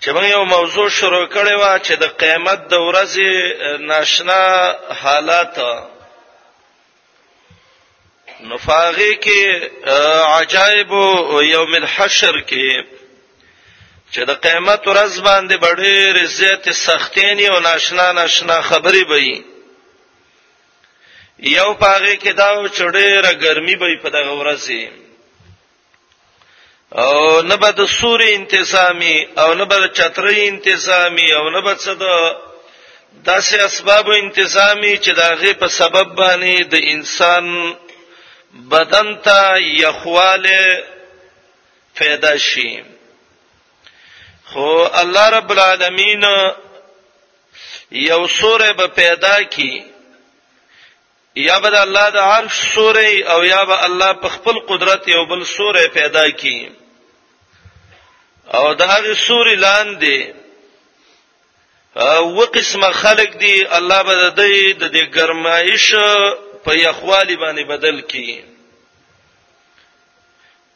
چې موږ یو موضوع شروع کړې و چې د قیامت د ورځې ناشنا حالات نفاغه کې عجایب یوم الحشر کې چې د قیامت ورځ باندې ډېر زیات سختینی او ناشنا ناشنا خبرې به یو پاغه کې دا چړې را ګرمي به په دغه ورځې او نه به د سوري انتظامی او نه به د چترې انتظامی او نه به څه د داسې اسباب انتظامی چې داغه په سبب باندې د انسان بدن ته یخواله پیدا شي خو الله رب العالمین یو سوره به پیدا کی یا به د الله د عرش سورې او یا به الله په خپل قدرت یو بل سورې پیدا کی او دا هغه سوري لاندې و قسمه خلق دي الله به د دې د دې ګرمایش په یخوالي باندې بدل کړي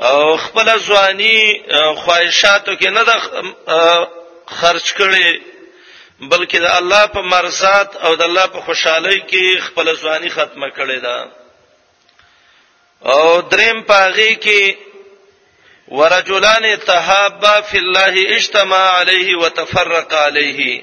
او خپل ځواني خواهشاتو کې نه د خرج کړي بلکې د الله په مرزات او د الله په خوشحالي کې خپل ځواني ختمه کړي ده او دریم پاغي کې ورجلان تهابا فی الله اجتماع علیه وتفرق علیه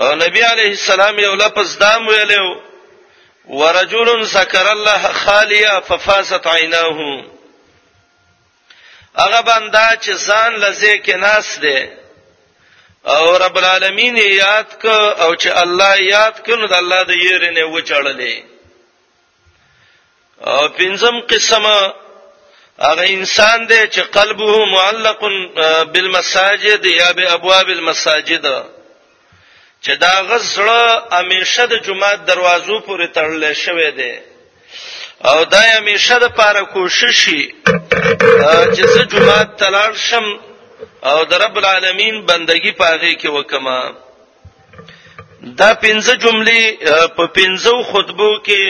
او نبی علیه السلام یو لفظ دام ویلو ورجل ذکر الله خالیا ففاست عیناه هغه بندا چې ځان لزه کې ناس دی او رب العالمین یاد ک او چې الله یاد ک نو د الله د یې نه وچړلې او پنځم قسمه هغه انسان دی چې قلبه معلق بالمساجد یا بابواب المساجد چې دا غزړه همیشه د جمعه دروازو پورې تړل شوی دی او دا همیشه د پاره کوشش شي چې زه جمعه تلل شم او د رب العالمین بندگی پاغه کې وکما دا پنځه جملې په پنځو خطبو کې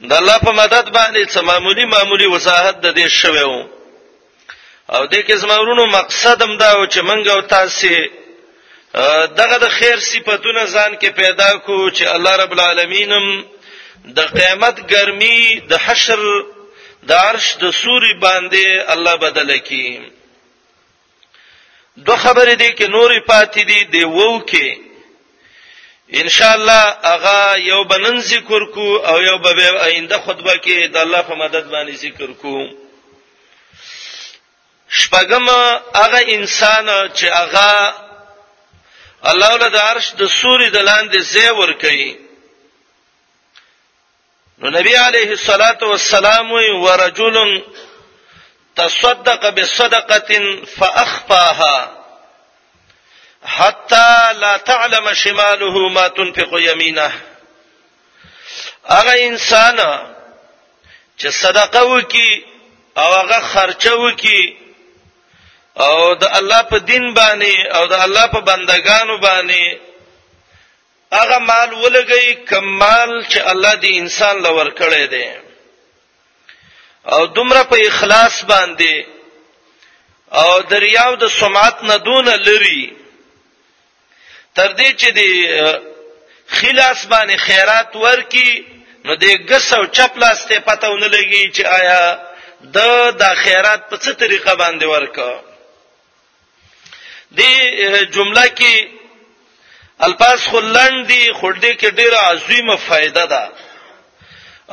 د الله په مدد باندې څه معمولی معمولی وضاحت د دې شوه وو او د کې زمورونو مقصد هم دا و چې منګ او تاسو دغه د خیر صفاتونه ځان کې پیدا کو چې الله رب العالمین هم د قیامت ګرمي د حشر د عرش د سوري باندې الله بدل کړي دو خبرې دي کې نورې پاتې دي دی وو کې ان شاء الله اغا یو بنن ذکر کو او یو به آینده خطبه کې د الله په مدد باندې ذکر کو شپږم هغه انسان چې هغه الله ول د عرش د سوري د لاندې زی ور کوي نو نبی علیه الصلاۃ والسلام وی ورجل تصدق بصدقه فاخفاها حتا لا تعلم شماله ما تنفق يمينه هغه انسان چې صدقه وکي او هغه خرچه وکي او د الله په دین باندې او د الله په بندگانو باندې هغه مال ولګي کم مال چې الله دې انسان لور کړی دی او دومره په اخلاص باندې او دریاو د سمعت نه دون لري تر دې چې دی خلاص باندې خیرات ورکی نو دې ګس او چپ لاس ته پته ونه لګي چې آیا د د خیرات په څه طریقه باندې ورکا دی جمله کې الفاظ خلندي خړدې کې ډیره عظیمه فائدہ ده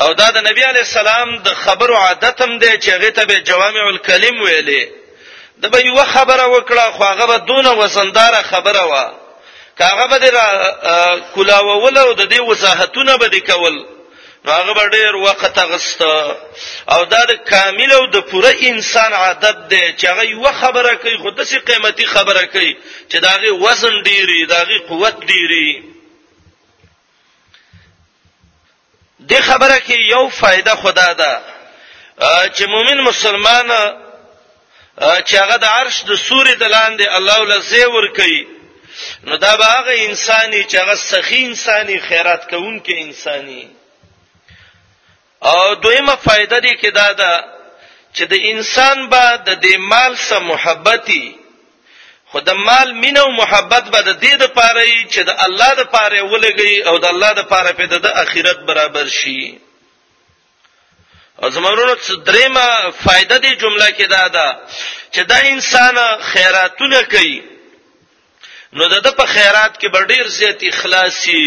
او دا د نبی علی السلام د خبرو عادت هم دی چې هغه ته به جوامع الکلم ویلې د به یو خبره وکړه خو هغه به دون وسندار خبره وا کاغه به را کولاوول او د دې وضاحتونه به کول نو هغه به ډیر وخت غست او دا د کامل او د پوره انسان عادت دی چې هغه یو خبره کوي خو داسې قیمتي خبره کوي چې داغه وزن ډیری داغه قوت ډیری د خبره کې یو فائدہ خدا ده چې مؤمن مسلمان چې هغه د عرش د سوري د لاندې الله ول زی ور کوي نو دا به هغه انساني چې هغه سخی انساني خیرات کوونکې انساني او دویمه فائدہ دې کې دا ده چې د انسان به د دې مال سره محبتي خو د مال مینه او محبت به د دې د پاره چې د الله د پاره ولګي او د الله د پاره په د اخرت برابر شي زمورونو دریمه فائدہ دی جمله کې دا ده چې دا انسان خیراتونه کوي نو د په خیرات کې ډیر زیات اخلاصي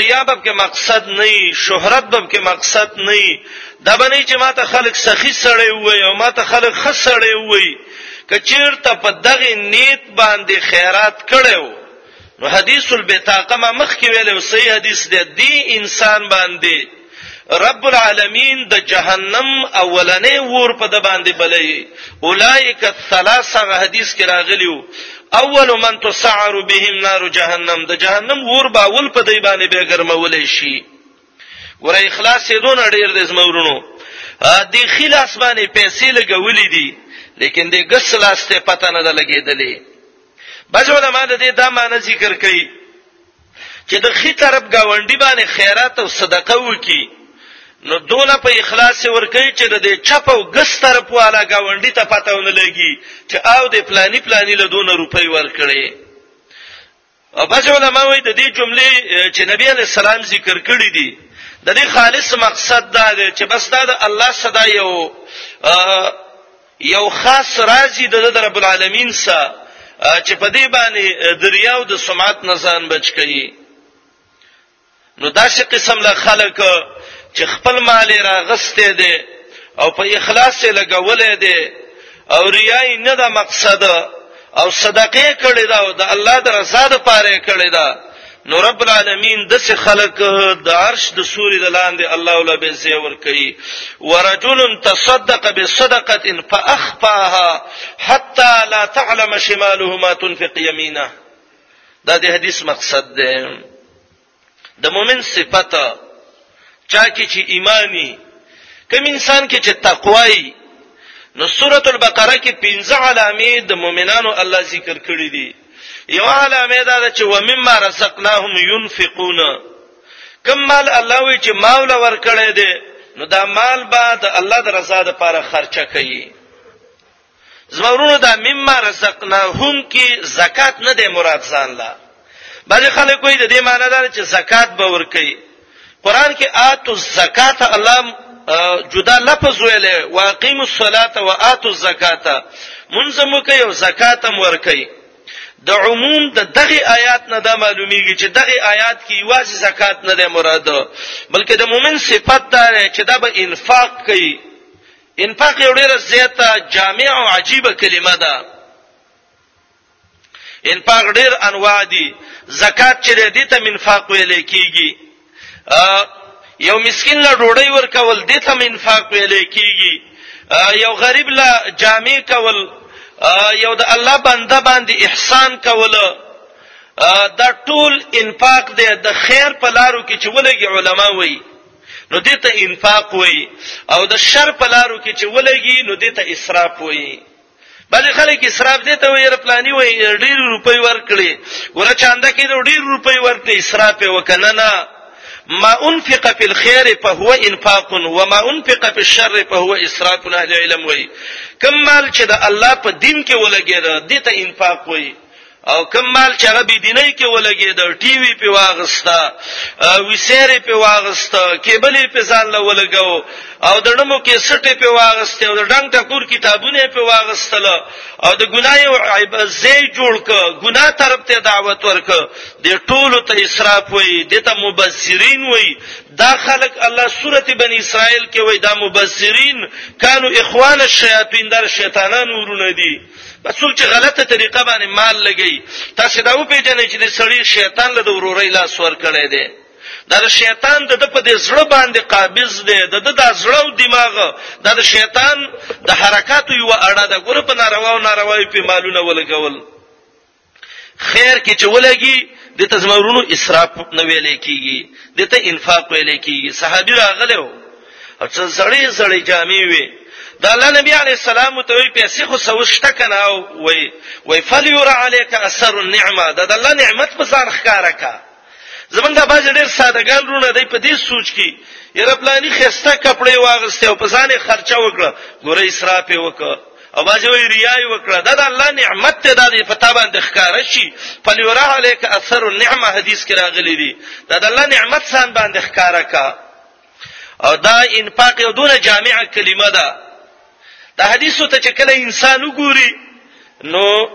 ریا به کې مقصد نه وي شهرت به کې مقصد نه وي دا به نه چې ماته خلک سخی سړی وي او ماته خلک خسړی وي کچیر ته په دغه نیت باندې خیرات کړو نو حدیث البطاقه ما مخ کې ویل او صحیح حدیث دی دی انسان باندې رب العالمین د جهنم اولنې ور په د باندې بلې اولایک الثلاثه حدیث کې راغلیو اول من تسعر بهم نار جهنم د جهنم ور باول په دی باندې به ګرمولې شي ور اخلاص یې دون ډیر د زمورونو د خلاص باندې پیسې لګولې دي لیکن د غسل استه پته نه لګېدلې بعض علما د دې دا معنی ذکر کوي چې د خي طرف گاونډي باندې خیرات او صدقه وکي نو دونه په اخلاص ورکي چې د دې چپ او ګس طرف والا گاونډي ته پته ونه لګي چې او د پلاني پلاني له دونه روپۍ ورکړي او بعض علما وایي د دې جملې چې نبی علی السلام ذکر کړې دي د دې خالص مقصد دا دی چې بس دا د الله صدا یو یو خاص راځي د د رب العالمین سره چې په دې باندې دریاو د سمات نزان بچ کړي نو داسې قسم له خلک چې خپل مال راغسته دي او په اخلاص لګولې دي او ریای نه د مقصد او صدقه کړی دا او د الله د رضا د پاره کړی دا نو رب العالمین د څه خلق د عرش د سوري د لاندې الله ولا به زی ور کوي ورجل تصدق بصدقه فاخفاها حتى لا تعلم شماله ما تنفق يمينه دا د حدیث مقصد دی د مؤمن صفت چا کې چې ایمانی کوم انسان کې چې تقوای نو سورۃ البقره کې 15 علامې د مؤمنانو الله ذکر کړې دي یو علامه دا ده چې ومما رزقناهم ينفقون کم مال الله وی چې مال ورکړې دي نو دا مال به د الله د رضا لپاره خرچه کوي زمورونو دا مما رزقناهم کې زکات نه دی مراد ځان لا بعض خلک وایي د دې معنی دا چې زکات به ورکړي قران کې آتو الزکات الله جدا لفظ ویل واقیم الصلاه واتو الزکات منظم کوي او زکات هم ورکړي د عموم د دغه آیات نه دا معلومیږي چې دغه آیات کې واځي زکات نه ده مراد بلکې د مؤمن صفت ده چې دا به انفاق کوي انفاق یو ډیره زیاته جامع او عجیبه کلمه ده انفاق ډیر انواع دي زکات چې دې ته منفاق ویل کیږي یو مسکین له ډوډۍ ورکول دې ته منفاق ویل کیږي یو غریب له جامع کول یو د الله بنده باندې احسان کول دا ټول انفاق دی د خیر په لارو کې چې ولګي علما وایي نو دې ته انفاق وای او د شر په لارو کې چې ولګي نو دې ته اسراف وای بلې خلک اسراف دې ته ویره پلاني وای ډېر روپۍ ورکړي ګوره چاندا کې ډېر روپۍ ورته اسراف وکنه نه ما انفق فی الخير فهو انفاق وما انفق فی الشر فهو اسراف اهل علم وای کمال چې د الله په دین کې ولګي دې ته انفاق وای او کوم مال چې هغه بي دیني کې ولګید ټي وي په واغستا وسیرې په واغستا کیبلې په ځان له ولګاو او د نمو کې سټې په واغسته او د ډنګ ټکور کتابونه په واغستل او د ګناي او عیب زی جوړ ک ګنا طرف ته دعوت ورک د ټولو ته اسراف وای د ته مبصرین وای دا خلق الله سورته بنی اسرائیل کې وای دا مبصرین کانوا اخوان الشیاطین در شیطانان ورونه دي بس څوک چې غلطه طریقه باندې مال لګي تاسو دا و پیژنئ چې د سړی شیطان له ورورې لاس ور کړی دی دا شیطان د په دې زړه باندې قابض دی د د زړه او دماغ د شیطان د حرکت یو اړه ده ګور په ناروا او ناروا په مالونه ولګول خیر کې چې ولګي د تزمورونو اسراف نه ویل کیږي د ته انفاق ویل کیږي صحابي راغله او څه زړې زړې جامې وي دا الله نبی علی السلام ته وی پیسې خو سوشته کنه وی وی فلیور علیک اثر النعمه دا د الله نعمت په ځان ښکارا کا زمونږ دا باز ډیر سادهګان رونه دی په دې سوچ کې یره پلاني خسته کپڑے واغسته او په ځان خرچه وکړه ګوره اسراف وکړه او باز وی ریای وکړه دا د الله نعمت ته د پتا باندې ښکار شي فلیرا علیک اثر النعمه حدیث کې راغلی دی دا د الله نعمت ځان باندې ښکارا کا او دا انفاق یو دونه جامعه کلمه ده دا حدیثو ته چې کله انسان وګوري نو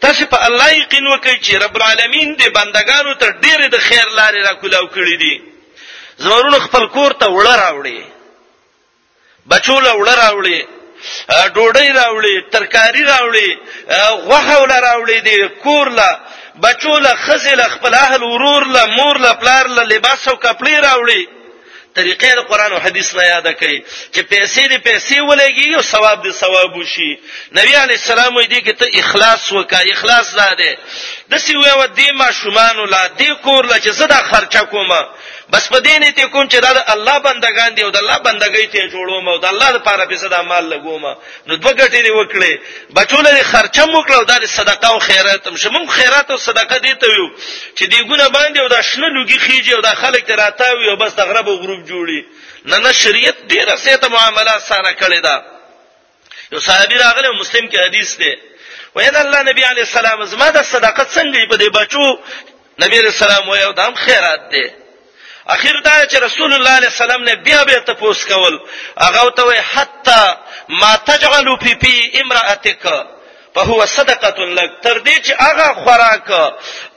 تاسو په الله یقین وکړئ چې رب العالمین دې بندگانو ته ډېر د خیر لارې را کولاو کړې دي زمرون خپل کور ته وړه راوړي بچو له وړه راوړي ډوډۍ راوړي ترکاری راوړي غوخه ول راوړي دي کور لا بچو له خزل خپل اهل ورور له مور له پلار له لباس او کپړې راوړي طریقې د قران او حدیث نه یاد کړي چې پیسې دې پیسې ولګي او ثواب دې ثواب وشي نبی علی السلام دې کې ته اخلاص وکا اخلاص زده د سی ویو دې ما شومان لا دې کور لا چې زدا خرچه کومه بس په دې نیت کوم چې دا د الله بندگان دي او د الله بندګۍ ته جوړوم او د الله لپاره به زدا مال لګوم نو دوه ګټې دی وکړي بچول لري خرچه مو کړو دا د صدقه او خیرات هم شمو خیرات او صدقه دي ته یو چې دی ګونه باندې او دا شنه لوګي خيږي او دا خلک ته راتاوي او بس د غرب او غروب جوړي نه نه شریعت ډیره سیته معاملات سره کړی دا یو صحابي راغله مسلم کې حدیث دی وای دا الله نبی علی السلام زما د صدقه څنګه په دې بچو نبی علی السلام وای دا هم خیرات دی اخر دا چې رسول الله علیه السلام نه بیا به تپوس کول هغه ته وای حتا ما تجعل فی فی امراتک فهو صدقه لك تر دې چې هغه خوراک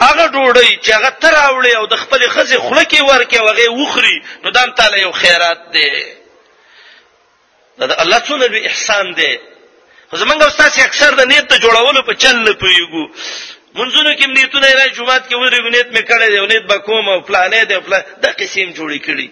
هغه ډوډۍ چې هغه تر اوړي او د خپل خزي خلکې ورکه وغه وخري نو دام تعالی یو خیرات دی دا د الله څونه لوی احسان دی خو زمونږ استاد اکثر د نیت ته جوړولو په چل نه پویګو منځونو کې نیتونه راځي جمعات کې ورغو نیت مې کړی دی نیت به کوم او پلانې دی پلان د قسم جوړی کړی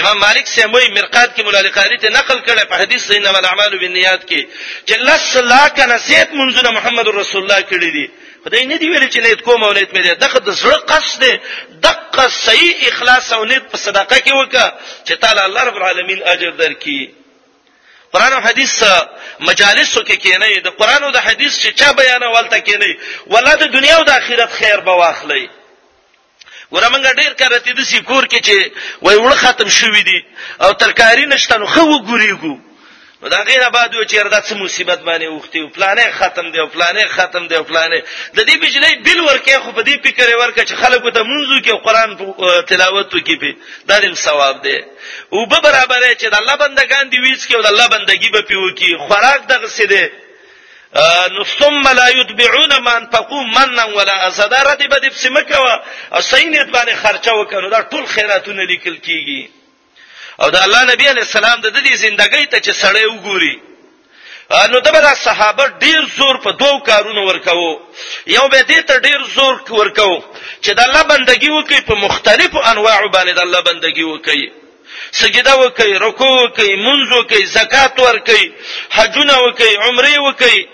امام مالک سموي مرقات کې مولا لقاری ته نقل کړي په حدیث سینما الاعمال بالنیات کې چې لس لا کنه زید منځونه محمد رسول الله کړی دي خدای نه دی ویل چې نیت کوم او نیت مې ده دغه د زړه قصد دی دغه صحیح اخلاص او نیت په صدقه کې وکړه چې تعالی الله رب العالمین اجر درکړي قران او حدیث مجالسو کې کېنې د قران او د حدیث چې چا بیانولته کېنې ولا د دنیا او د آخرت خیر به واخلي ګوره مونږ ډیر کرتی د سیکور کې چې وای وړ ختم شوې دي او ترکاری نشته نو خو وګوريګو نو دا غیر آباد و چې ردا څه مصیبت باندې وختي او پلانې ختم دی او پلانې ختم دی او پلانې د دې بجلی بل ورکه خو په دې فکر ورکه چې خلکو ته منځو کې قرآن تلاوت کوي په دا دې ثواب دی او به برابر چې د الله بندگان دی ویس کې او د الله بندگی به پیو کې خوراک دغه سي دی نو ثم لا يتبعون ما انفقوا منا ولا اذى رد به دې سمکوا او سینیت باندې خرچه وکړو دا ټول خیراتونه لیکل کیږي او دا الله نبی علی السلام د دې ژوندۍ ته چې سړی وګوري نو دغه صحابه ډیر زور په دوو کارونو ورکاو یو به دې ته ډیر زور ورکاو چې د الله بندگی وکړي په مختلفو انواع باندې د الله بندگی وکړي سجده وکي رکوع وکي منځ وکي زکات ورکي حجونه وکي عمره وکي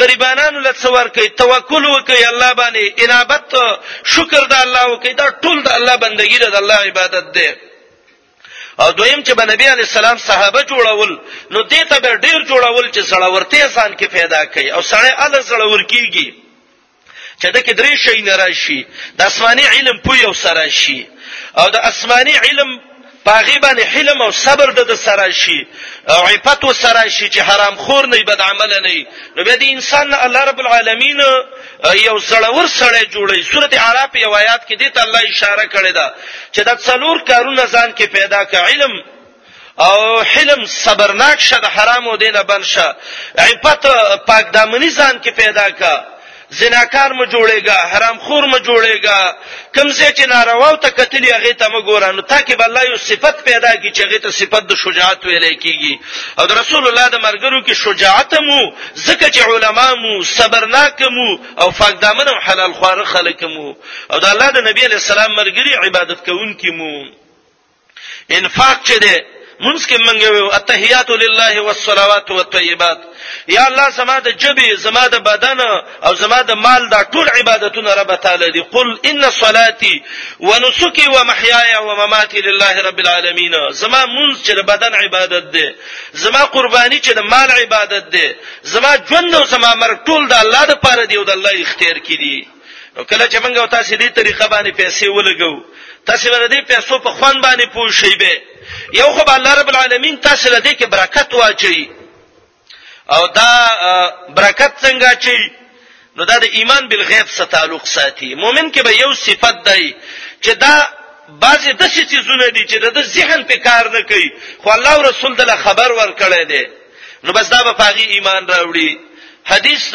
غریبانو لڅ ورکي توکل وکي الله باندې انابت شکر د الله وکي دا ټول د الله بندگی ده د الله عبادت ده او دویم چې بنبي علي السلام صحابه جوړول نو دې ته ډیر جوړول چې سړاورته انسان کې پیدا کوي او سړی ال سړاور کیږي چې د کې درې شي نه راشي د اسماني علم په یو سره شي او د اسماني علم پاغي باندې حلم او صبر د سره شي او عفت سره شي چې حرام خور نه بد عمل نه نو به دې انسان الله رب العالمین یو زړور سره جوړي سورته اعراف یو آیات کې دې ته الله اشاره کړې ده چې دا څلور کارونه ځان کې پیدا کړي علم او حلم صبرناک شه د حرامو دینه بن شه عفت پاک دامنی ځان کې پیدا کا زناکار م جوړېګا حرام خور م جوړېګا کمزې چې ناروا او تکتلی هغه ته مګورا نو تاکي بل یو صفت پیدا کی چې هغه ته صفت د شجاعت ویل کیږي او د رسول الله د مرګرو کې شجاعت مو زکه چې علما مو صبرناک مو او فاک دامن او حلال خواره خلک مو او د الله د نبی علی السلام مرګري عبادت کوونکي مو انفاق چې دی منځ کې منګه وي التحیات لله والصلوات والطیبات یا الله زما د جبه زما د بدن او زما د مال دا ټول عبادتونه رب تعالی دي قل ان صلاتي ونسكي ومحياي ومماتي لله رب العالمین زما منځ چې د بدن عبادت دي زما قرباني چې د مال عبادت دي زما ژوند او زما مرګ ټول د الله لپاره دی او د الله اختیار کې دي نو کله چې موږ تاسو دې طریقه باندې پیسې ولګو تاسو له دې پیسو په خوان باندې پوه شئ به یو خو الله رب العالمین تاسو له دې کې برکت واچي او دا برکت څنګه چي نو دا د ایمان بالغیب سره تعلق ساتي مؤمن کې به یو صفت دی چې دا بعضی د څه چیزونه دي چې د ذهن په کار نه کوي خو الله او رسول دله خبر ورکړی دی نو بس دا به پاغي ایمان راوړي حدیث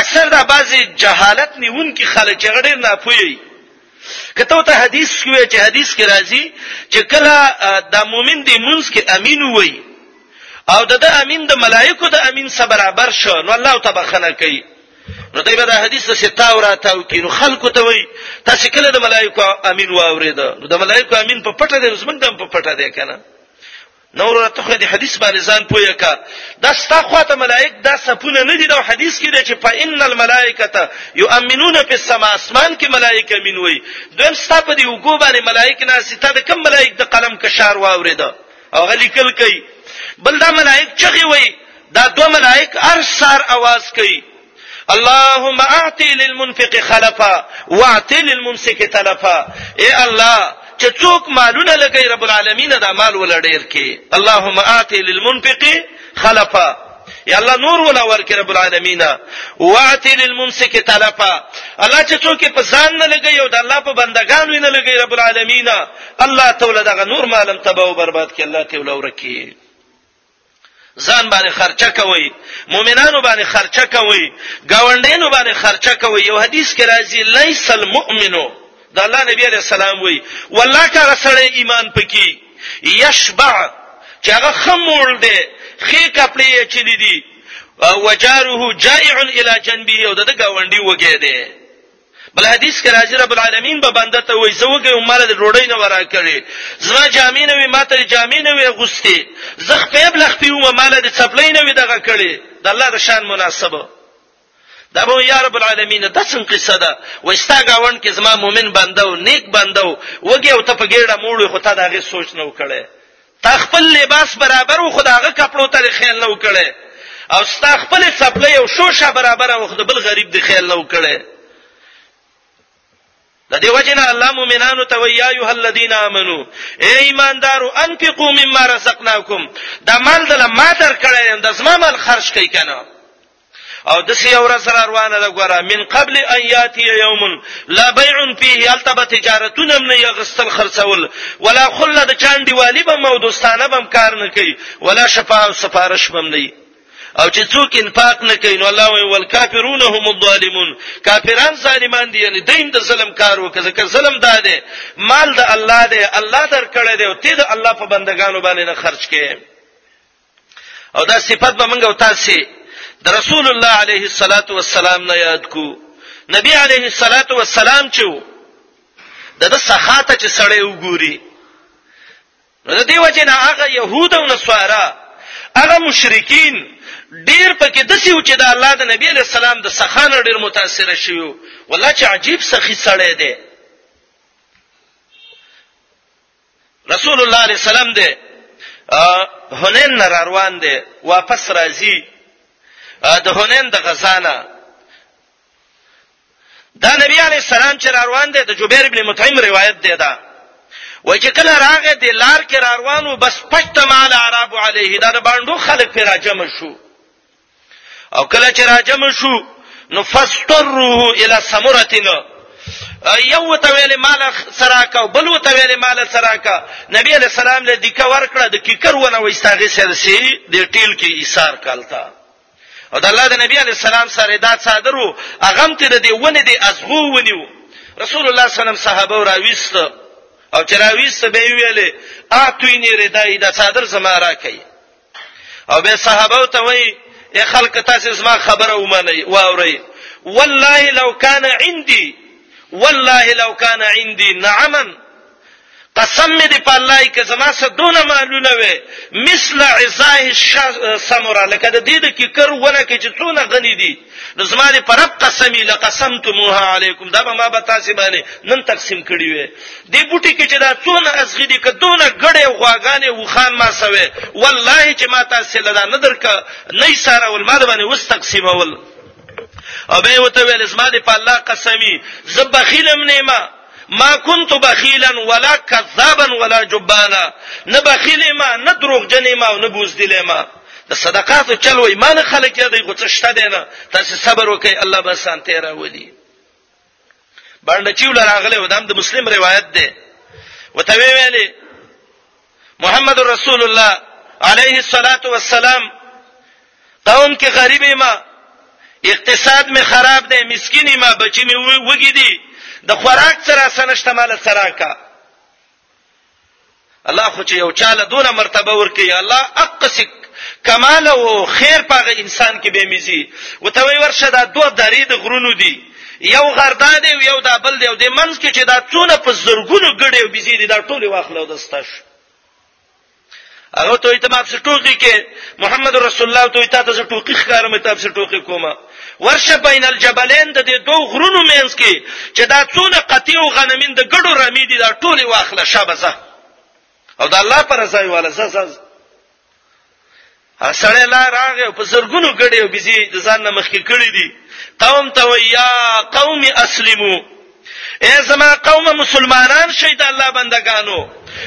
اکثر دا بعضی جهالت نیونکي خلک چې غډیر نه پوي کته ته حدیث کوي چې حدیث کې راځي چې کله د مؤمن دی مونږ کې امین وي او د امین د ملائکو د امین سره برابر شو نو الله تبخنه کوي نو دای په دا حدیث څه تاو را تاو کینو خلکو ته وای تاسو کله د ملائکه امین واورید نو د ملائکه امین په پټه دی زمونږ د په پټه دی کنه نور ته خو دې حدیث باندې ځان پوهه کا دا ستا خواته ملائک دا سپونه نه دي دا حدیث کې دی چې فإن الملائکه یؤمنون فی السما اسمان کې ملائک امین وي دویم ستا په دې وګو باندې ملائک نه ستا د کم ملائک د قلم کشار واورید او غلی کل کوي بل دا ملائک چغي وي دا دوه ملائک ارسار आवाज کوي اللهم اعطي للمنفق خلفا واعطي للممسك تلفا اے الله چې څوک مالونه لګي رب العالمین دا مال ول ډیر کې اللهم اعطي للمنفق خلفا یا الله نور ولا ورکه رب العالمین واعطي للممسك تلفا الله چې څوک په ځان نه لګي او د الله په بندگانو نه لګي رب العالمین الله تعالی دغه نور مالم تباہ او برباد کړي الله تعالی ورکی ځان باندې خرچه کوي مؤمنانو باندې خرچه کوي گاونډینو باندې خرچه کوي یو حدیث کې راځي لیس المؤمن د الله نبی علیہ السلام وی والله کا سره ایمان پکې یشبع چې هغه خمول دی خې کپړې یې چلی دي وجاره جائع الی جنبه او د گاونډي وګی دی بل حدیث کې راځي رب العالمین به بنده ته وایي زه وګي عمر د ډوډۍ نه ورا کړي زما جامې نه وي ماته جامې نه وي غوستي زه خپل لختي و مال د چپلې نه وي دغه کړي د الله د شان مناسبه دا به یا رب العالمین د څنګه قصه ده وستا گاوند کې زما مؤمن بنده او نیک بنده وګي او ته په ګډه موړ خو ته دغه سوچ نه وکړي تا خپل لباس برابر و خو د هغه کپړو ته دې خیال نه و کړی او ستا خپلې څپلۍ او شوشه برابره وه خو د بل غریب دې خیال نه و کړی د دې وجه نه الله مؤمنانو ته وی یا ایه الذین آمنو ای ایماندارو انفقوا مما رزقناکم دا مال دل ما در کړی د زما مال خرج کړئ کنه او د سی اور سره روانه ده ګوره من قبل ان یاتی یوم لا بیع فيه التب تجارتون من یغسل خرڅول ولا خله د چاندی والی به مو دوستانه بم کار نه کوي ولا شفاعه او سفارش بم نه او چې څوک انفاق نه کوي نو الله وی والکافرون هم الظالمون کافران ظالمان دي یعنی دین د ظلم کار وکړي ځکه ظلم دا دی مال د الله دی الله درکړی دی او ته د الله په بندگانو باندې نه خرج کړي او دا صفت به موږ او تاسو د رسول الله علیه الصلاۃ والسلام نه یاد کو نبی علیه الصلاۃ والسلام چې د د سخاته چې سړی وګوري نو د دې وجه نه هغه يهود او نصارا هغه مشرکین ډیر پکې د سیو چې د الله د نبی له سلام د سخان ډیر متاثر شیو والله چې عجیب سخی سړی دی رسول الله علیه السلام دې هنین نه روان دي واپس راځي د هنین د غزانه دا نبی علی السلام چې روان دي د جبیر ابن مطعم روایت دی دا وای چې کله راغې د لار کې روانو بس پښته مال عرب علیه دا د باندو خلک پر راجم شو او کله چې راجم شو نو فاستروه الى سمرتنا یو ته ویل مال سراکا او بل ته ویل مال سراکا نبی علیہ السلام له دکه ورکړه د کیکر ونه وستاغه سر سي د ټیل کې ایثار کالتا او د الله د نبی علیہ السلام سره دا صادرو اغم ته د ونه دی ازغو ونیو رسول الله صلی الله علیه وسلم صحابه راويست او چراويست به ویلې اعطینی ردای د صادر زما راکې او به صحابه ته وای اے خلک تاسو زما خبره ومنئ واورئ والله لو كان عندي والله لو كان عندي نعما قسم می دی په الله کې زما سره دونه مالونه وي مثل عزاه الشمر لکه د دې د کیکر ونه کې چې څونه غني دي نو زما دې پر رب قسمی لقسمتموها علیکم دا به ما به تاسو باندې نن تقسیم کړی وي دې بوټي کې چې دا څونه ازغی دي کدونه ګړې او غواګانې وخان ما سوي والله چې ما تاسو لدا نه درک نه ساره ول ما باندې وس تقسیمول او به وته ویل زما دې په الله قسمی زبخیلم نیمه ما كنت بخيلا ولا كذابا ولا جبانا نه بخیل ما نه دروغجن ما او نه بوزدل ما د صدقاتو چل وای ما نه خلک یادای خو څه شته دینه تاسو صبر وکي الله به سان تیر ولي باندې چې ولر اغله ودام د مسلم روایت ده وته ویلې محمد رسول الله علیه الصلاۃ والسلام قوم کې غریب ما اقتصاد می خراب دی مسکینی ما بچی می وګی دی د خوراک سره سنشته مال سره کا الله خو چې یو چاله دونه مرتبه ورکي الله اقصک کمال او خیر پاغه انسان کې به میزي وته وی ورشه دا دوه درې د غرونو دي یو غر دا دی او یو دا بل دی او د منځ کې چې دا څونه په زرګونو ګړې او بيزې دي دا ټولې واخلو د ستاش هغه ته ته ما په ټوکی کې محمد رسول الله ته ته ته ټوکی ښکارم ته په ټوکی کومه ورشه بین الجبلین د دې دوه غرونو مینس کې چې دا څونه قطیع او غنمین د ګړو رمی دي دا ټولې واخله شابه او دا الله پر ځای والا زز سړی لا راغی په زرګونو ګډي او بيزي د ځان نه مخکې کړی دي قوم ته ويا قوم اسلمو اے زما قوم مسلمانان شي د الله بندگانو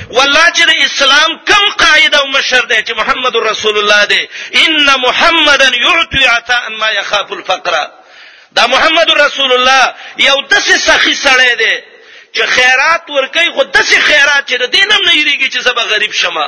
والله چې د اسلام کم قائد او مشر دی چې محمد رسول الله دی ان محمدن يعطي عطاء ما يخاف الفقر دا محمد رسول الله یو دسه سخی سړی دی چې خیرات ورکي خو دسه خیرات چې د دینم نه یریږي چې زبر غریب شمه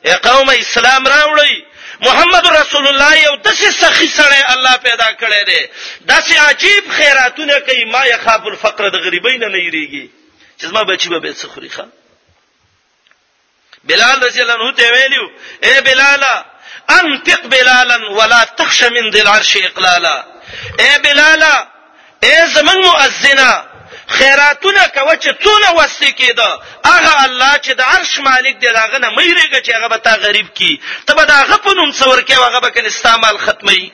اے قوم اسلام راوړی محمد رسول الله یو داسې سخی سره الله پیدا کړی دی داسې عجیب خیراتونه کوي ما یخاف الفقر د غریبۍ نه نه یریږي چې زما بچی به به سخري خان بلال رضی الله عنه ته ویلو اے بلال انفق بلالا ولا تخش من ذل عرش اقلالا اے بلالا اې زموږ مؤذنه! خیراتونه کوه چې څونه وس دې کېده، هغه الله چې د عرش مالک دی، د هغه نه مه وېرېږه چې هغه به تا غریب کړي، ته به د هغه په نوم څه ورکوې او هغه به کنې ستا مال ختموي.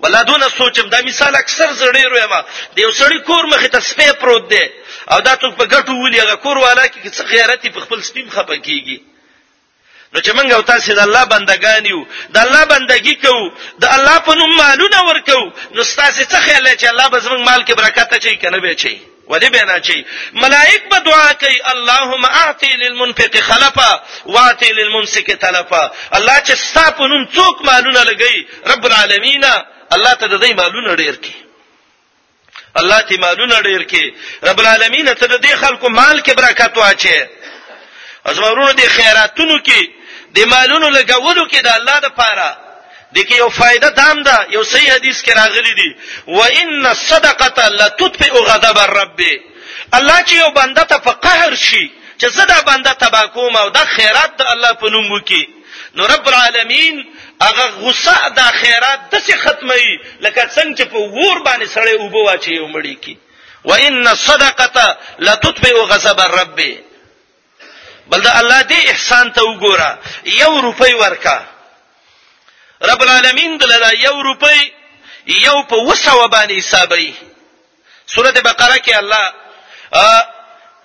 والله دونه سوچم دا مثال اکثر زه ډېر وایم د یو سړي کور مخې ته سپی پروت دی او دا څوک په ګټو ولي هغه کور والا کې څه غیرت په خپل سپیم خپه کیږي نو چې موږ او تاسو د الله بندگان یو د الله بندگی کوو د الله په نوم مالونه ورکو نو تاسو څه خیال لرئ چې الله به زموږ مال کې برکت اچي کنه به اچي ولی به نه چي ملائک به دعا کوي اللهم اعطي للمنفق خلفا واعطي للممسك تلفا الله چې ستاسو په نوم څوک مالونه لګي رب العالمین الله ته د دې مالونه ډیر کړي الله تی مالونه ډیر کې رب العالمین ته د دې خلکو مال کې برکت واچي ازمرونو د خیراتونو کې د مالونو لګولو کې د الله د پاره د کې یو فائدہ دام ده یو صحیح حدیث کې راغلی دی و ان الصدقه لتطفئ غضب الرب الله چې یو بنده ته په قهر شي چې زدا بنده تبا کوم او د خیرات د الله په نوم وکي نو رب العالمین هغه غصه د خیرات د څه ختمي لکه څنګه چې په ور باندې سړی وبو واچي او مړی کی وان الصدقه لتطفئ غضب الرب بل دا الله دې احسان ته وګوره یو روپۍ ورکا رب العالمین دلته یو روپۍ یو په وسو باندې حسابي سوره بقره کې الله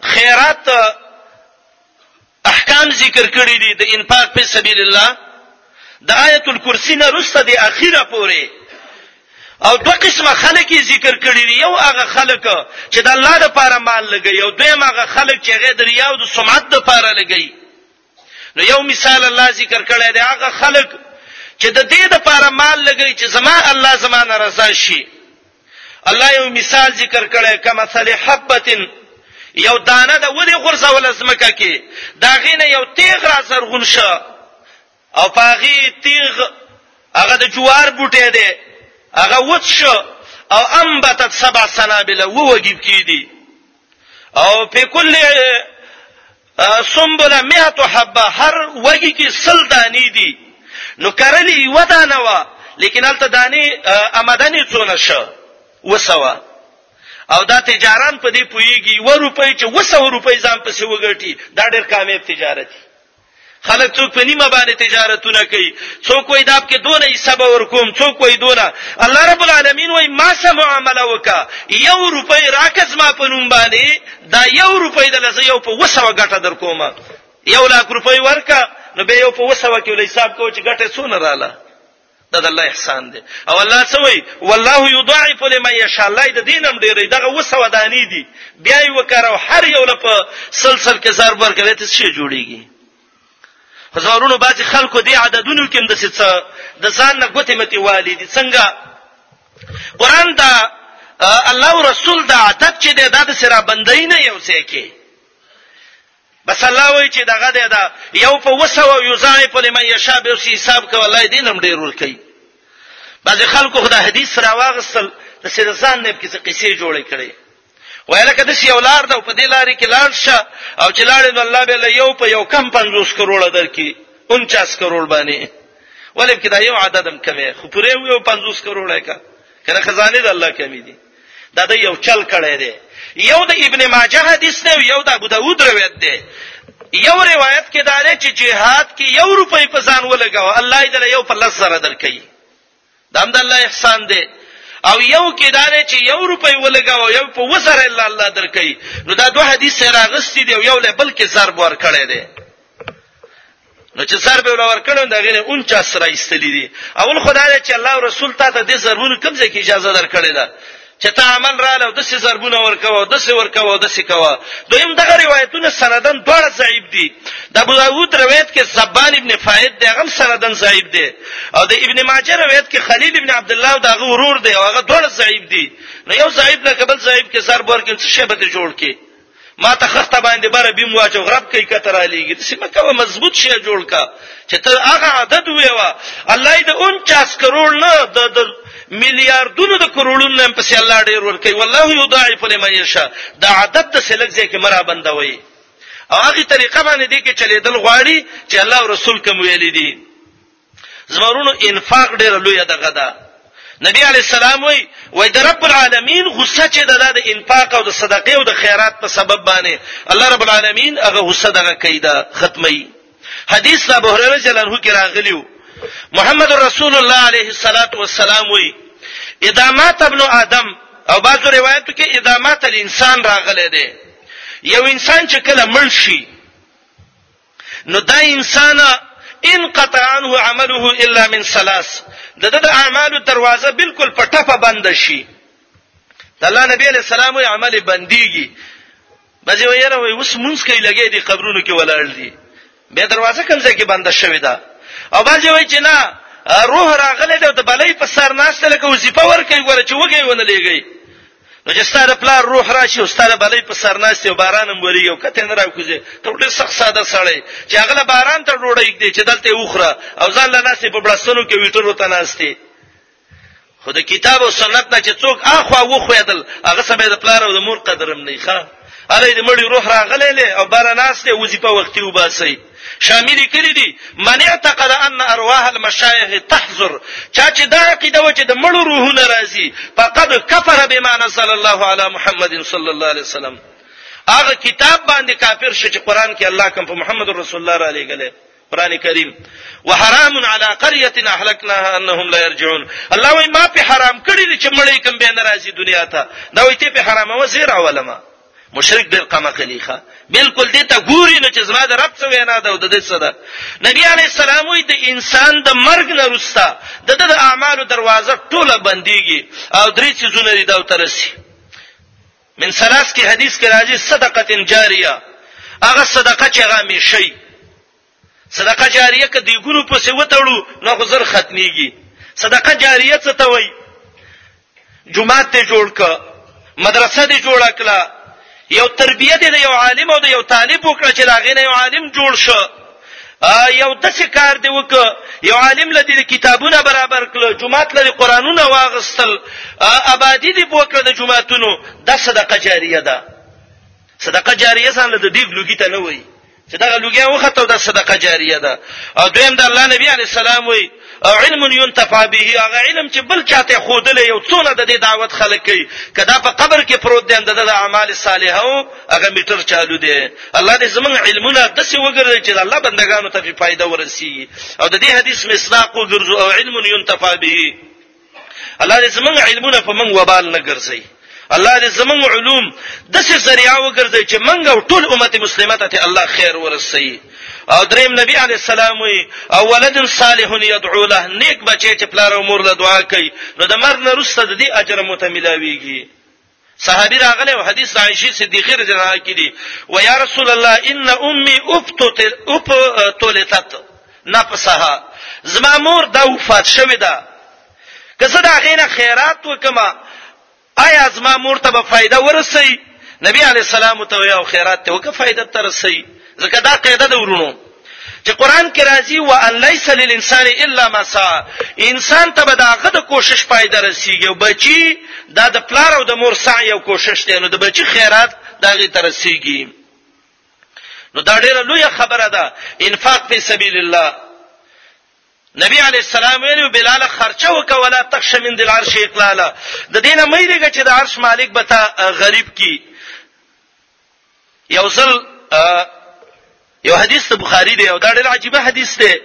خیرات احکام ذکر کړي دي د انفاق فی سبیل الله د آیت الکرسی نه رسته د اخیره پورې او دو قسمه خلک ذکر کړی دی یو هغه خلک چې د الله لپاره مال لګي او دویم هغه خلک چې غیر دریا او د سمعت لپاره لګي نو یو مثال الله ذکر کړی دی هغه خلک چې د دې لپاره مال لګي چې زما الله زما رضا شي الله یو مثال ذکر کړی کما مثل حبتن یو دانه د ودی غرزول زمکه کې دا غینه یو تیغ را زرغون شو او پاغي تیغ هغه د جوار بوټی دی هغه وڅ شو او انبتت سبع سنابل ووجب کیدی او په کل سنبله 100 حبه هر وږي کې سل دانی دي نو کرلی یو دانه وا لیکن الته دانی آمدنی څونه شو وسوه او دا تجاران په دې پویږي و روپۍ چې وسو روپۍ ځان پسې وګټي دا ډېر کامیاب تجارت دی خلک څوک په نیمه باندې تجارتونه کوي څوک وای داب کې دونه حصہ به ورکوم څوک وای دونه الله رب العالمین وای ما سره معامله وکا یو روپۍ راکز ما په نوم باندې دا یو روپۍ د لزه یو په وسو غټه در کوم یو لاک روپۍ ورکا نو به یو په وسو کې ولې حساب کوو چې غټه څونه رااله دا د الله احسان دی او الله څه وایي والله یضاعف لمن یشاء الله د دینم ډیرې دغه وسو دانی دي بیا یې وکړو هر یو لپ سلسل کې زر بر کړي ته شي جوړیږي هزارونو باز خلکو دی عددونو کې د څه د ځان نه ګوتې متي والي دي څنګه قران دا الله رسول دا عدد چې د داد سره بندای نه یو څه کې بس الله وای چې دغه دی دا یو په وسو او یضاعف لمن یشاء به سی حساب کوي الله دې نم ډیر ور کوي بعض خلکو خدا حدیث را واغستل د سرزان نه کیسه قصې جوړې کړي وایله کده سی اولار ده په دې لارې کې لاړ شه او چې لاړې نو الله به له یو په یو کم 50 کروڑ درکې 49 کروڑ باندې ولې کدا یو عددم کمه خو پرې یو 50 کروڑه کا کنه خزانه د الله کمی دي دا د یو چل کړی دی یو د ابن ماجه حدیث دی یو د ابو داود روایت دی یو روایت کې دا دی چې جهاد کې یو روپۍ په ځان ولګاو الله دې یو په لس زره درکې دا هم د الله احسان دی او یو کې دا دی چې یو روپۍ ولګاو یو په وسره الله الله درکې نو دا دوه حدیث راغستې دی یو له بل کې ضرب ور کړی دی نو چې سر به ولور کړو دا غنه 49 سره ایستلې دي اول خدای چې الله او رسول ته د ضروري کوم ځای کې اجازه درکړې ده چې تا عمل را له د څه ضربونه ورکاو د څه ورکاو د څه کاوه دویم دغه روایتونه سندن دواړه ضعیف دي د ابو داوود روایت کې زبان ابن فائد دی هغه سندن ضعیف دی او د ابن ماجه روایت کې خلیل ابن عبد الله او دغه ورور دی هغه دواړه ضعیف دي نو یو ضعیف نه قبل ضعیف کې سر بور کې څه شی به جوړ کې ما ته خخته باندې بره بیم واچو غرب کوي کته را لېږي د سیمه کوه مضبوط شي جوړ کا چې ته هغه عدد ویوا الله دې 49 کروڑ نه د میلیارډونو د کروڑونو نه پسې الله ډېر ور کوي والله یضاعف لمن یشاء دا عدد د سلګ ځای کې مرا بندوي او هغه طریقه باندې دې کې چلیدل غواړي چې الله او رسول کوم ویل دي زمرونو انفاق ډېر لوی دغه ده نبی علی السلام وی وای د رب العالمین غصه چې د د انفاق او د صدقې او د خیرات په سبب باندې الله رب العالمین هغه غصه دغه کیدا ختمي حدیث ابو هريره جل الله کې راغلیو محمد رسول الله علیه الصلاۃ والسلام وی اذا مات ابن ادم او بعضو روایتو کې اذا مات الانسان راغله ده یو انسان چې کله مړ شي نو دا انسان ان قطع عنه عمله الا من ثلاث د د اعمالو دروازه بالکل په ټپه بند شي د الله نبی علی السلام او عمل بنديږي بځي ویره وي اوس مونږ کې لګې دي قبرونو کې ولاړ دي به دروازه کوم ځای کې بند شوې ده او بځي وي چې نه روح راغله د بلې په سر ناشته لکه وظیفه ورکې ګوره چې وګي ونه لګي نو چې ستاره پلار روح راشي او ستاره بلې په سر ناشته او باران هم وریږي او کته نه راکوزي ته ډېر سخت ساده سړی چې هغه باران ته ډوړې کړي چې دلته وخره او ځان له ناسې په بلستانو کې ویټر وته ناشته خو د کتاب او سنت نه چې څوک اخوا وخویدل هغه سبه د پلار او د مور قدرم نه ښه اله دې مړی روح راغلې او باران ناشته وظیفه وختي وباسي شامی لیکلی دی من اعتقد ان ارواح المشایخ تحضر چا چې دا عقیده و چې د مړو روحونه راځي فقد کفر بما نزل الله علی محمد صلی الله علیه وسلم هغه کتاب باندې کافر شو چې قران کې الله کوم په محمد رسول الله را لېګلې قران کریم وحرام علی قريه اهلكناها انهم لا يرجعون الله وای ما په حرام کړی چې مړی کوم به ناراضي دنیا ته دا وای ته په حرامه وزیر اولما مشرک ډېر قمه کلیخه بالکل دې ته ګوري نه چې زما د رب څه وینا ده او د دې څه ده نبی علی السلام وی د انسان د مرګ نه رستا د د اعمالو دروازه ټوله بنديږي او درې چیزونه دي دا ترسي من ثلاث کې حدیث کې راځي صدقه جاریه هغه صدقه چې هغه میشي صدقه جاریه که دیګونو پسې وتړو نو خو زر ختميږي صدقه جاریه څه ته وای جمعه ته جوړ ک مدرسه دې جوړ کړه یو تربیه دې یو عالم او یو طالب وکړه چې لاغې نه یو عالم جوړ شو یو د څه کار دی وک یو عالم لدی کتابونه برابر کړ جمعات لدی قرانونه واغستل آبادی دی بوکړه د جمعاتونو د صدقه جاریه ده صدقه جاریه ځان له دې ګلوګی ته نه وایي چې دا لوګي وخته د صدقه جاریه ده او دویم د الله نبی علی السلام وی او علم ينتفع به هغه علم چې بل چاته خودل یو څونه د دې دعوت خلک کوي کدا په قبر کې پروت دی د د اعمال صالحه او هغه میټر چالو دی الله دې زمونږ علمونه د څه وګرځي چې الله بندگانو ته فائدہ ورسي او د دې حدیث مصداق وګرځو او علم ينتفع به الله دې زمونږ علمونه په موږ وبال نه ګرځي الله دې زمونږ علوم د څه ذریعہ وګرځي چې موږ او ټول امت مسلمه ته الله خیر ورسي او دریم نبی علی السلام وی او ولد صالح يدعو له نیک بچی چې پلار او مور له دعا کوي نو د مرګ نه وروسته د دې اجر متملاويږي صحابي راغلی او حدیث د عائشه صدیقه رضی الله عنها کې دی و یا رسول الله ان امي افتت افتلتت نفسها زما مور دا وفات شوې ده که زه دا غینه خیرات وکما آیا زما مور ته به فائدہ ورسي نبی علی السلام ته یو خیرات ته وکه فائدہ ترسي ځکه دا قاعده د ورونو چې قران کې راځي وان ليس للانسان الا ما سعى انسان ته به داغه د کوشش پای درسیږي بچي دا د پلار او د مور سعی او کوشش دی نو د بچي خیرات داغه ترسیږي نو دا ډیره لوی خبره ده انفاق په سبیل الله نبی علی السلام ویلو بلال خرچه وکولا تخش من دل عرش اقلالا د دینه مې دیګه چې د عرش مالک به تا غریب کی یو ځل یو حدیث ته بخاری دی او دا ډېر عجیب حدیث دی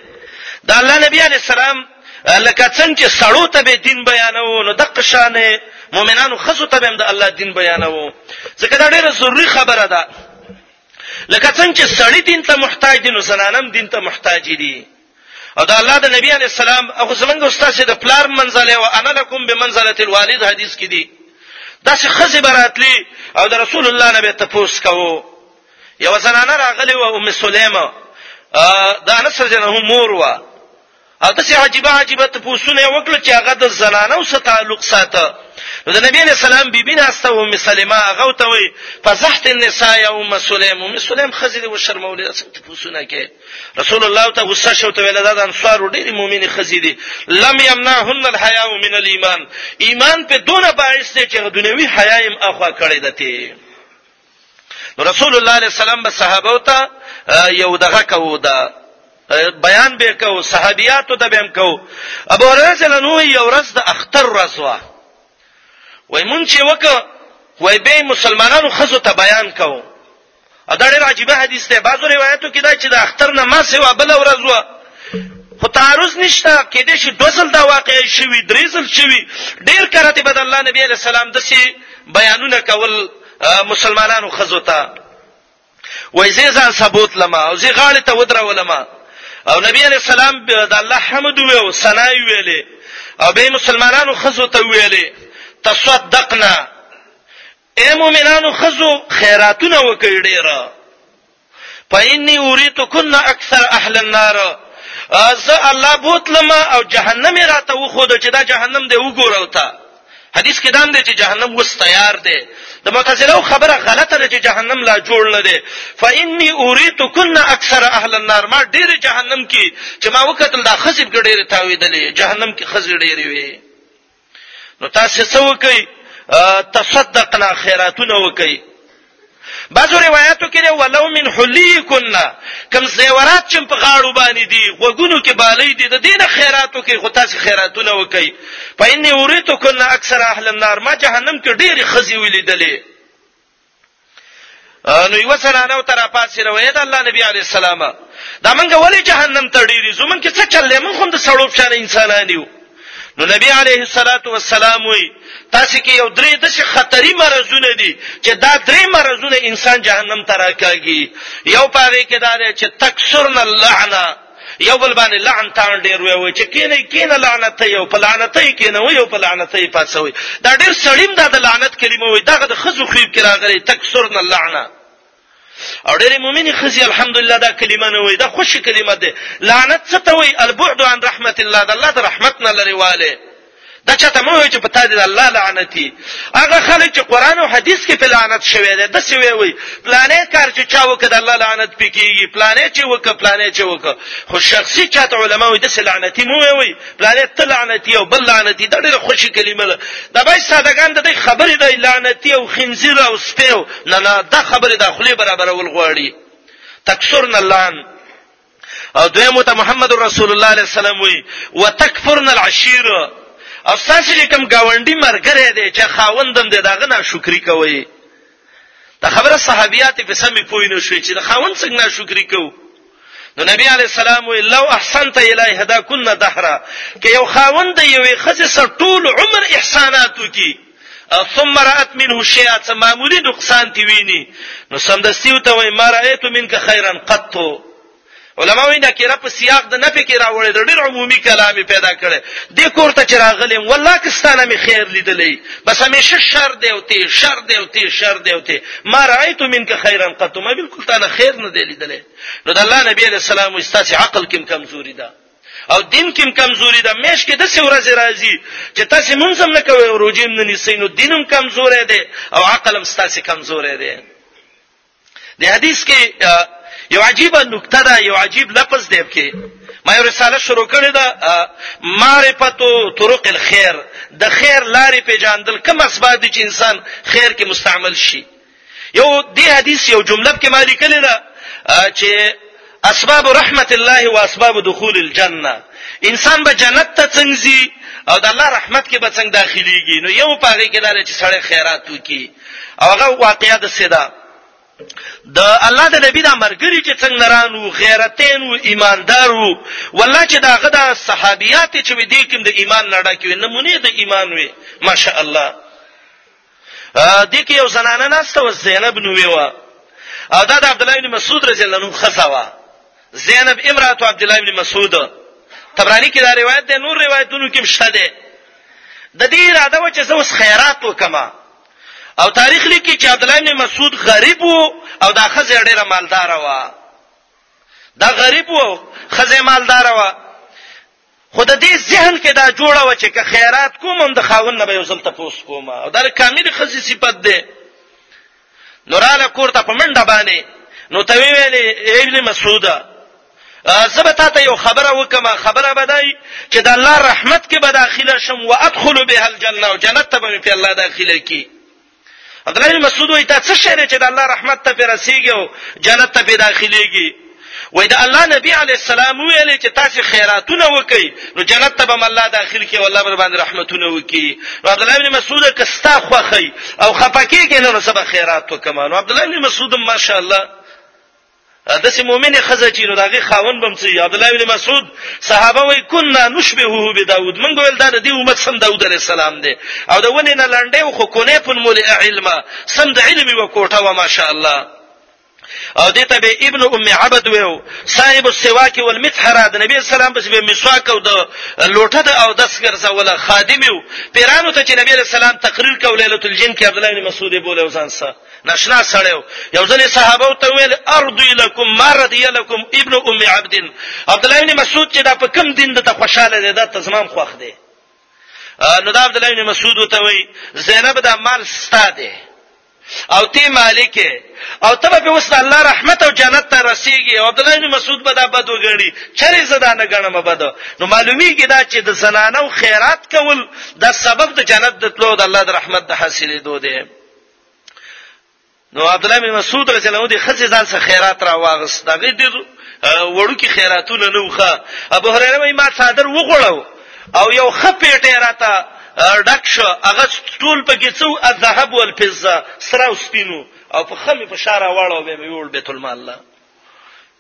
دا الله نبی علی السلام لکه څنګه چې سړو ته به دین بیانو نو دغه شانه مؤمنانو خزو ته به د الله دین بیانو ځکه دا ډېره ضروری خبره ده لکه څنګه چې سړی دین ته محتاج دي نو زنانم دین ته محتاج دي او دا الله د نبی علی السلام او زمنګ استاد د پلار منزله او انا لکم بمنزله الوالد حدیث کې دی دا چې خزه براتلی او د رسول الله نبی ته پوس کوو یو زنانه راغلی و ام سلیمه دا انس جنه مور و او د څه عجيبه عجيبه ته پوښتنه وکړه چې هغه د زنانو سره تعلق ساته نو د نبی رسول الله بیبي ناسته و مسلمه هغه ته وي فزحت النساء يوم سليم ام سليم خزل و شرمولې څه ته پوښتنه کې رسول الله ته غصه شو ته ویل دا د انصار ډېری مؤمنې خزې دي لم يمنعهن الحياء من الايمان ایمان په دونه باعث دی چې دنیوي حیا هم اخوا کړی دته رسول الله عليه السلام به صحابه ته یو دغه کو دا بیان به کو صحابياتو ته به هم کو ابو هريره جنو یو ورځ د اختر ورځ وا وای مونږ چې وک وای به مسلمانانو خزو ته بیان کو او دا ډېر عجیب حدیث دی بعضو روایتو کې دا چې د اختر نه ما سوا بل ورځ و خو تعارض نشته کې دې شي دوزل دا واقع شوی دریزل شوی ډېر کرته بد الله نبی علیہ السلام د سي بیانونه کول مسلمانانو خزو ته وای زه ځان ثبوت لما او زه غاړه ته ودرولم او نبی علیہ السلام د الله حمد ویو ثنا ویلې او به مسلمانانو خزو ته ویلې تصدقنا اې مؤمنانو خزو خیراتونه وکړئ ډیر فإني أريتكن أكثر أهل النار از الله بوتلم او جهنم راته وخود چې دا جهنم دی وګورو ته حدیث کې دام دی چې جهنم وس تیار دی د معتزله خبره غلطه ده چې جهنم لا جوړ نه دی فإني أريتكن أكثر أهل النار ما ډیر جهنم کې چې ما وکتل دا خزب ګډیر تاویدلې جهنم کې خزب ډیر وي نو تاسو څه وکي تصدقنا خیراتونه وکي بعضو روایتو کې دی ولو من حلیکن کم زیورات چې په غاړو باندې دي غوګونو کې بالې دي د دینه خیراتو کې خو تاسو خیراتونه وکي په ان اوریتو کن اکثر اهل النار ما جهنم کې ډېری خزي ولیدلې نو یو زنانه او ترپات سره وې د الله نبی علی السلام دا منګه ولې جهنم ته ډیری زمون کې څه چلې مون خو د سړو پښانه انسانان یو نو نبی علیه الصلاۃ والسلام وی تاسو کې یو درې د شي خطري مرزونه دي چې دا درې مرزونه انسان جهنم ته راکاږي یو پاره کې دا چې تکثرن اللعنه یو بل باندې لعن تان ډیر وی چې کینه کینه لعنت یو په لعنت یې کینه وی یو په لعنت یې پاتسوي دا ډیر سړیم دا د لعنت کلمه وی دغه د خزو خیب کې راغلی تکسرن اللعنه او ډېر مؤمنې خزي الحمدلله دا کلمه نه وای دا خوشی کلمه ده لعنت څه ته وای البعد عن رحمت الله د الله د رحمت نه لري واله دا چاته مو وي چې په تا دې الله لعنتي هغه خلک چې قران او حديث کې په لعنت شوی دی د څه وی وي پلانې کار چې چا وکړ د الله لعنت پکېږي پلانې چې وکړ پلانې چې وکړ خو شخصي چاته علما وي د څه لعنتي مو وي پلانې ته لعنتي او بل لعنتي دا ډېره خوشي کلمه ده دا به سادهګان د دې خبرې د لعنتي او خنزیر او سپیو نه نه دا خبرې د خلی برابرول غواړي تکسرن اللعن او دویم ته محمد رسول الله علیه السلام وی وتکفرن العشیر او تاسو لیکم گاونډي مرګره دی چې خاوندم دی داغه ناشکری کوي دا خبره صحابيات په سمې پوی نه شوې چې د خاوند څنګه ناشکری کوي نو نبی علی السلام وی لو احسنت الی هدا کن دهرا کې یو خاوند یوې خزه سره ټول عمر احسانات وکي ثم رات منه شيئا څه معمولی نقصان تی ویني نو سمدستیو ته وای ما رايت منك خيرا قط علماء وینا کړه په سیاق د نفي کې راوړل د ډېر عمومي کلام پیدا کړي د کور ته چې راغلم والله کستانه می خیر لیدلې بس همیشه شر دی او تی شر دی او تی شر دی او تی ما رايت منك خيرا قط ما بالکل تا نه خیر نه دی لیدلې نو د الله نبی عليه السلام استاسي عقل کې کمزوري ده او دین کې کمزوري ده مېش کې د څه ورځې راځي چې تاسو منظم نه کوئ او روجیم نه نیسئ نو دینم کمزورې ده او عقل هم تاسو کمزورې ده د حدیث کې یو عجیب نکته ده یو عجیب لفظ دی کې ما یو رساله شروع کړې ده معرفت طرق الخير د خیر لارې پیژاندل کوم اسباب دي چې انسان خیر کې مستعمل شي یو دې حدیث یو جمله کې مالک کړي دا چې اسباب رحمت الله او اسباب دخول الجنه انسان به جنت ته څنګه او د الله رحمت کې به څنګه داخليږي نو یو پاره کې دا چې سړی خیرات وکي او هغه واقعیا د سیدا د الله د نبی د مرګري چې څنګه رانو غیرتین او ایماندارو والله چې دا غدا صحابيات چې دې کوم د ایمان لړا کې نمونه د ایمان وي ماشاء الله دې کې یو زنانه ناسته و زینب نوې و او دا د عبد الله بن مسعود رضی الله عنه خزا و زینب امراه عبد الله بن مسعود تبرانی کې دا روایت ده نور روایتونو کې مشته ده د دې اراده و چې زه اوس خیرات وکما او تاریخ لیکي چې عبد الله بن مسعود غریب وو او دا خزه ډیره مالدار و دا غریب وو خزه مالدار و خو د دې ذهن کې دا جوړه و چې که خیرات کوم هم د خاوند نه به یو ځل تپوس کوم او دا کامل خزي صفت ده نوراله کوړه په منډه باندې نو ته ویلې ابن مسعوده زبه تا ته یو خبره وکم خبره بدای چې د الله رحمت کې به داخله شم وادخل به الجنه او جنت ته به په الله داخله کی عبد الله بن مسعود وایي تا څه شری چې د الله رحمت ته پیرسیږي او جنت ته په داخليږي وای دا الله نبی علی السلام ویل چې تاسو خیراتونه وکئ نو جنت ته به الله داخل کی والله بر باندې رحمتونه وکي نو عبد الله بن مسعود کستا خوخی او خپکی کې نو سبا خیرات وکما نو عبد الله بن مسعود ماشاءالله داسې مؤمنه خزه چې نو داغه خاون بم چې عبد الله بن مسعود صحابه وای کنا نشبهه به داوود من ګول دا د دې امت سم داوود علی السلام دی او دا ونه نه لاندې او خو کونه په مول علم سم د علم و کوټه و ماشاء الله او دې ته به ابن ام عبد ویو صاحب السواک والمطهر د نبی اسلام بس به مسواک او د لوټه د او دس ګرځوله خادم یو پیرانو ته چې نبی اسلام تقریر کوله ليله الجن کې عبد الله بن مسعود بوله وسان سره ناشنا سره یو ځل صحابه ته ویل ارض لکم ما رضی لکم ابن ام عبد عبد الله بن مسعود چې دا په کم دین د خوشاله دی دا تزمام خوخ دی نو دا عبد الله بن مسعود ته وی زینب دا مال ستاده او تی مالک او تبه به وسه الله رحمت او جنت ته رسیږي او عبد الله بن مسعود به دا بد وګړي چری زدا نه غنم بد نو معلومیږي دا چې د زنانو خیرات کول د سبب د جنت د تلو د الله د رحمت د حاصلې دوه دی نو عبد الله بن مسعود رضی الله عنه د خزې ځان سره خیرات را واغس دغه د وړو کې خیراتونه نه وخه ابو هريره وای ما صادر وغړو او یو خپېټه راته ډک شو هغه ټول پکې څو الذهب والفضه سره او سپینو او په خمه په شاره واړو به ویول بیت المال الله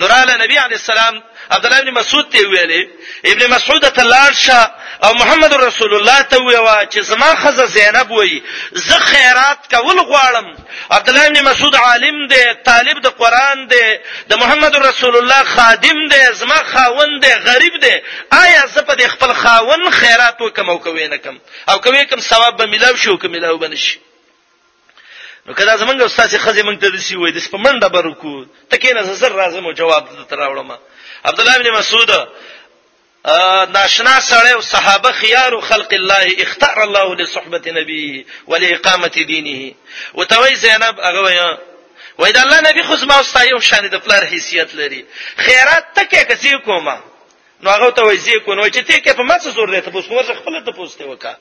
نو راله نبی علی السلام عبد الله بن مسعود ته ویلې ابن مسعود ته لاړ شه او محمد رسول الله ته ویوا چې زما خزه زینب وای زه خیرات کول غواړم عبد الله بن مسعود عالم دی طالب د قران دی د محمد رسول الله خادم دی زما خاوند دی غریب دی آیا زه په خپل خاوند خیرات وکم او کوي نه کم او کوي کم ثواب به ملاو شو کوم ملاو بنشي نو کله زمونږ استاد خزه مونږ ته دسی وای د سپمنډه برکو ته کینه زر راځم جواب درته راوړم عبد الله بن مسعود ناشنا سره او صحابه خيار خلق الله اختار الله لصحبه نبيه ولاقامه دينه وتوي زينب هغه ویا وای دا الله نبی خو زما استاد یو شان د پلار حیثیت لري خیرات تکه کسي کومه نو هغه ته وای زی کو نو چې ته کې په مڅ زور دی ته پوس نور خپل ته پوسته وکړه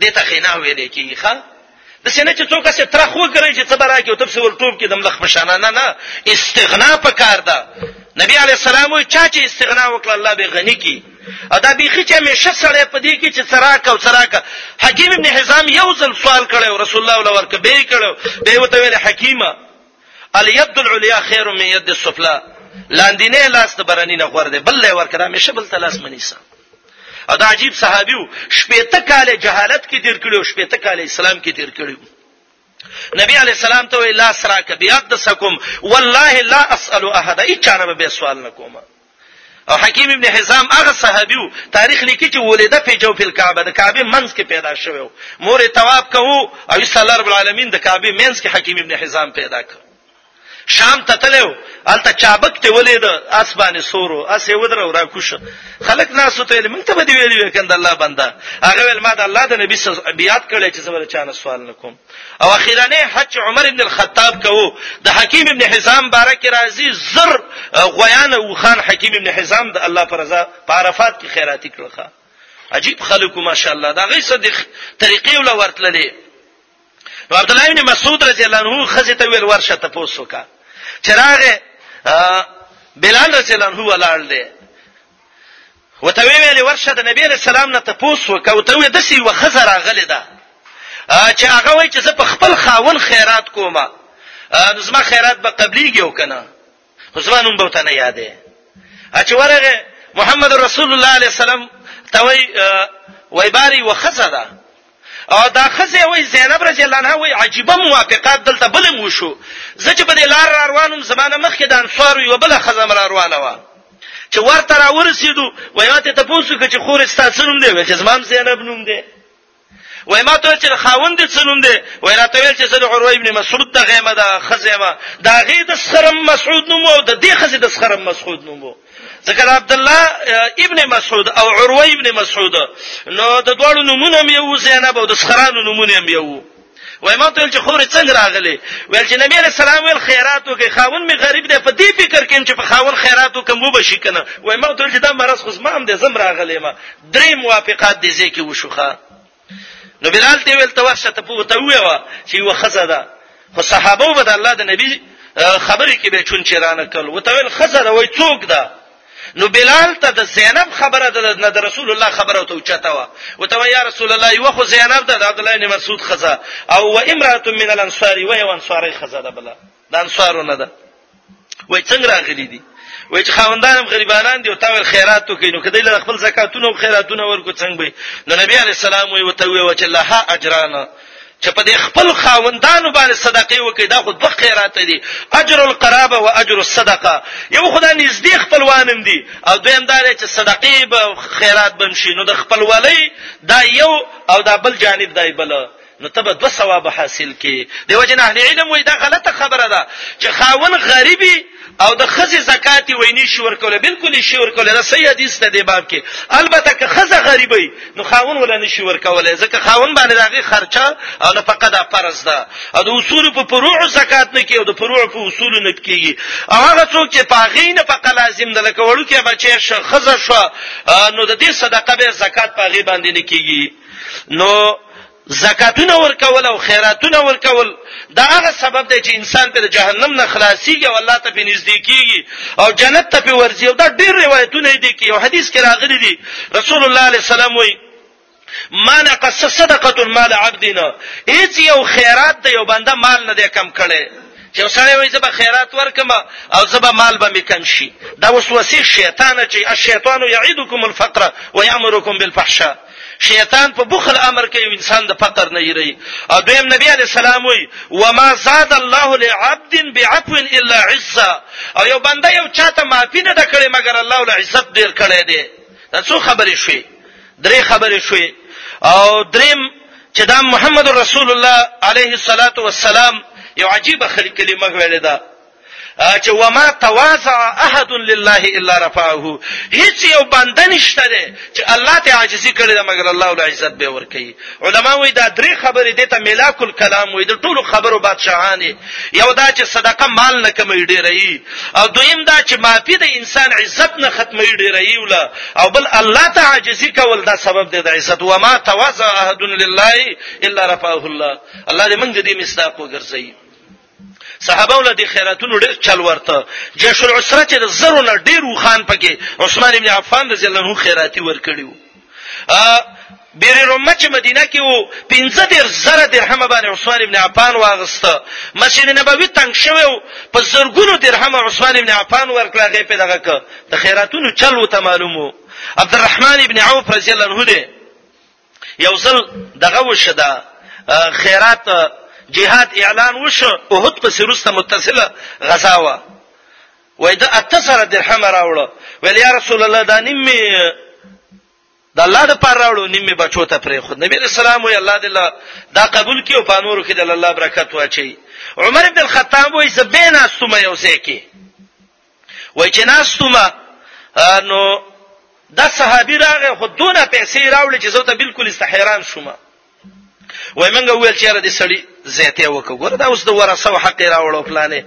دې ته خینا ویل کیږي ښا د سینې چې څوک څه تر خو کوي چې تبرا کې او تب څه ورټوب کې دم لخ مشانه نه نه استغنا پکار ده نبی علی السلام وی چا چې استغنا وکړه الله به غنی کی ادا بیخی چې همیشه سره په دې کې چې سراک او سراک حکیم ابن حزام یو ځل سوال کړو رسول الله ولور کبه کړو به وته ویل حکیمه الید العلیا خیر من ید السفلا لاندینه لاس د برنی نه غور دی بل لای ورکړه همیشه بل تلاس منیسه او دا عجیب صحابي وو شپېته کال جهالت کې تیر کړو شپېته کال اسلام کې تیر کړو نبی علی السلام ته ویلا سراک بیاد سکم والله لا اسال احد اچانه به سوال نکوم او حکیم ابن حزام هغه صحابي وو تاریخ لیکي چې ولیده په جو په کعبه د کعبه منځ کې پیدا شوی وو مور تواب کوو او صلی الله رب العالمین د کعبه منځ کې حکیم ابن حزام پیدا کړ شام ته تلو الته چابک ته ولید اسبانه سورو اسه ودرو را کوش خلک ناس ته موږ ته بدی ویلی وکند الله بندا هغه ول ما د الله د نبی صلی الله علیه وسلم بیات کړي چې زبر چانه سوال نکوم او اخیرانه حج عمر ابن الخطاب کوو د حکیم ابن حزام بارک راضی زر غویان او خان حکیم ابن حزام د الله پر رضا په عرفات کې خیراتي کړخه عجیب خلکو ماشاءالله دا غي صدیق طریقې ولا ورتللې نو عبد الله ابن مسعود رضی الله عنه خزه ته ویل ورشه ته پوسوکا چراغه بلال رضی الله عنه ولاړ دی ورته ویې ویل، ورشه د نبي علیه السلام نه تپوس وکړه، ورته ووایه داسې یوه ښځه راغلې ده چې هغه وایي چې زه په خپل خاوند خیرات کوم، نو زما خیرات به قبلېږي او که نه؟ خو زما نوم به ورته نه یادوي. چې ورغی محمد رسول الله علیه السلام ته وایي، وایي باري یوه ښځه ده، او دا خزه وای زینب رضی الله عنها وای عجیبه موافقات دلته بلم وشو زه چې په دې لار را روانم زمانه مخکې د انصارو یو بل خزه را روانه و چې ورته را ورسېدو وایاته ته پوسو چې خور ستاسنوم دی وای چې زمام زینب نوم دی وای ما ته چې خاوند دې څنوم دی وای راته ویل چې زه د عروه ابن مسعود د غیمه ده خزیمه دا غي د سرم مسعود نوم او د دې خزې د سرم مسعود نوم وو ذکر عبد الله ابن مسعود او عروه ابن مسعود نو د دوړو نمونه مې یو زینب او د سخرانو نمونه مې یو وای ما ته چې خورې څنګه راغلې ویل چې نبی رسول الله ویل خیراتو کې خاون می غریب دی په دې فکر کې چې په خاون خیراتو کوم وب شي کنه وای ما ته چې دا مرز خو زما هم دې زم راغلې ما درې موافقات دې ځکه وشوخه نو بلال ته ویل ته ورشه ته په ته ویوا چې یو خزه ده خو صحابه به د الله د نبی خبرې کې به چون چرانه کړ وته ویل خزه ده وای څوک ده نو بلال ته د زینب خبره ده د رسول الله خبره ته اوچته وا وته یا رسول الله یو خو زینب ده د عبد الله بن مسعود خزه او و امراه من الانصار و هو انصاری خزه ده بلا د انصارو نه ده وای څنګه راغلي دي وای چې خاوندانم غریبانان دي او تاول خیراتو کوي نو کدی له خپل زکاتونه او خیراتونه ورکو څنګه به نو نبی علی السلام وی وته وی چې لها اجران چې په دې خپل خاوندانو باندې صدقې وکړي دا خو دوه خیرات دي اجر القرابه او اجر الصدقه یو خدای نږدې خپلوانم دي او دویم دا چې صدقې به خیرات بم شي نو د خپلوالۍ دا یو او دا بل جانب دی بل نو تبه دو ثواب حاصل کی دیو جن اهل علم وای دا غلطه خبره ده چې خاون غریبي او د خزي زکات ویني شور کوله بالکل شور کوله دا صحیح حدیث ده دی باب کې البته که خزه غریبي نو خاون ولا نشي ور کوله ځکه خاون باندې دغه خرچه او نفقه ده فرض ده او د اصول په فروع زکات نه کې او د فروع په اصول نه کېږي او هغه څوک چې پاغې نه فقه لازم ده لکه وړو کې بچي شو خزه شو نو د دې صدقه به زکات پاغې باندې نه کېږي نو زکاتونه ورکول او خیراتونه ورکول دا هغه سبب دی چې انسان پر جهنم نه خلاصيږي او الله ته په نږدې کیږي او جنت ته په ورځي او دا ډېر روایتونه دي کې یو حدیث کې راغلي دي رسول الله عليه السلام وایي ما نقص صدقه المال عبدنا هیڅ یو خیرات د یو بنده مال نه دی کم کړي چې وسړی وایي زبا خیرات ورکم او زبا مال به میکم شي دا وسوسه شیطان چې الشیطان یعیدکم الفقر ویامرکم بالفحشاء شیطان په بخل امر کوي انسان د فقر نه یری او دویم نبی علی السلام وی وما زاد الله لعبد بعفو الا عزا او یو بنده یو چاته معافی نه کړي مګر الله ول عزت ډیر کړي دی دا څو خبرې شوې درې خبرې شوې او دریم چې دا محمد رسول الله علیه الصلاۃ والسلام یو عجیب خلی کلمه ویل ده چې وما تواضع احد لله الا رفعه هیڅ یو بنده نشته دی چې الله ته عاجزي کړي دا مګر الله ول عزت به ور کوي علما وایي دا درې خبرې دي ته ملاک الکلام وایي د ټولو خبرو بادشاہان یو دا چې صدقه مال نه کمی ډیرې او دویم دا چې معافي د انسان عزت نه ختمي ډیرې ولا او بل الله ته عاجزي کول دا سبب دی د عزت وما تواضع احد لله الا رفعه الله الله دې موږ دې مستاق وګرځي صحابه ول د خیراتونو ډیر چل ورته جیش العسره چې د زرو نه ډیر وخان پکې عثمان ابن عفان رضی الله عنه خیراتی ورکړي وو بیر رومه چې مدینه کې وو 15 دیر زره درهم باندې عثمان ابن عفان واغسته مسجد نبوي تنگ شوی په زرګونو درهم عثمان ابن عفان ورکړه غي په دغه ک د خیراتونو چل وته معلومو عبدالرحمن ابن عوف رضی الله عنه یو ځل دغه وشه دا خیرات جهاد اعلان وشو احد په سروسته متصله غزا وا وای دا اتصل درهم راوړو ویل یا رسول الله دا نیمه د الله د پر راوړو نیمه بچو ته پرې خود نبی رسول الله وی الله دې دا قبول کیو په نور کې د الله برکت واچي عمر بن الخطاب وی زبینا سمه یو ځای کې وایي چې ناست وم نو دا صحابي راغی خو دونه پیسې راوړې چې زه ته بالکل استحیران شوم وای منګه ویل چې را دې سړی زیته وکړه ګوره دا اوس د ورثه او حق راوړو پلانې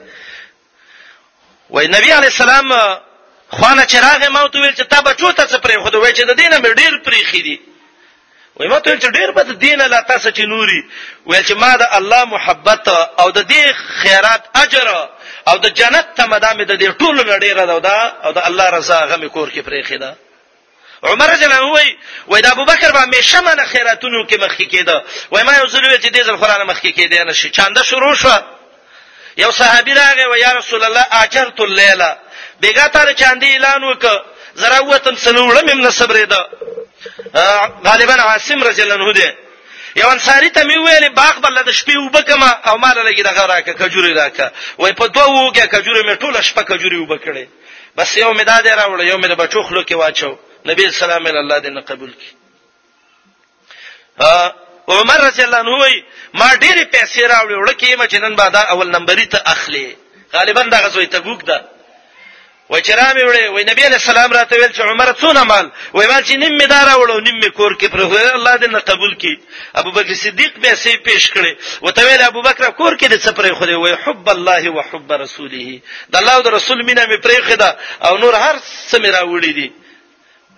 وای نبی علی السلام خوانه چراغ ما ته ویل چې تا بچو ته څه پرې خو دوی چې د دینه مې ډیر پرې خېدي وای ما ته چې ډیر بد دین لا تاسو چې نوري ویل چې ما د الله محبت او د دې خیرات اجر او د جنت ته مدامه د دې ټول لړې را دا او د الله رضا غمه کور کې پرې خېدا عمر رضی الله وای وای د ابوبکر به همیشه من خیراتونو کې مخکې کېده وای ما یو ځل وی چې دې ځل قران مخکې کېده نه شي چاندا شروع شو یو صحابي راغی و یا رسول الله اجرت الليل بیګا تر چاندې اعلان وک زرا وتم سنوړم من صبرې ده غالبا عاصم رضی الله عنه ده یو انصاری ته می ویلې باغ بل د شپې وبکما او مال لګی دغه راکه کجوري راکه وای په دوه وګه کجوري می ټوله شپه کجوري وبکړې بس یو مداد راوړ یو مې د بچو خلو کې واچو نبی سلام الله دې نه قبول کړي عمر رضی الله عنه وای ما ډېری پیسې راوړې وړکې ما چې نن بعد اول نمبرې ته اخلي غالبا دا غزوې تبوک ده و چې را مې وړې وای نبی علی السلام راته ویل چې عمر څونه مال وای مال چې نیم می دار وړو نیم می کور کې پر الله دې نه قبول کړي ابو بکر صدیق به سي پیش کړي و ته ویل ابو بکر کور کې دې سپرې خو دې وای حب الله و حب رسوله د الله او د رسول مینه مې پرې خدا او نور هر څه مې راوړې دي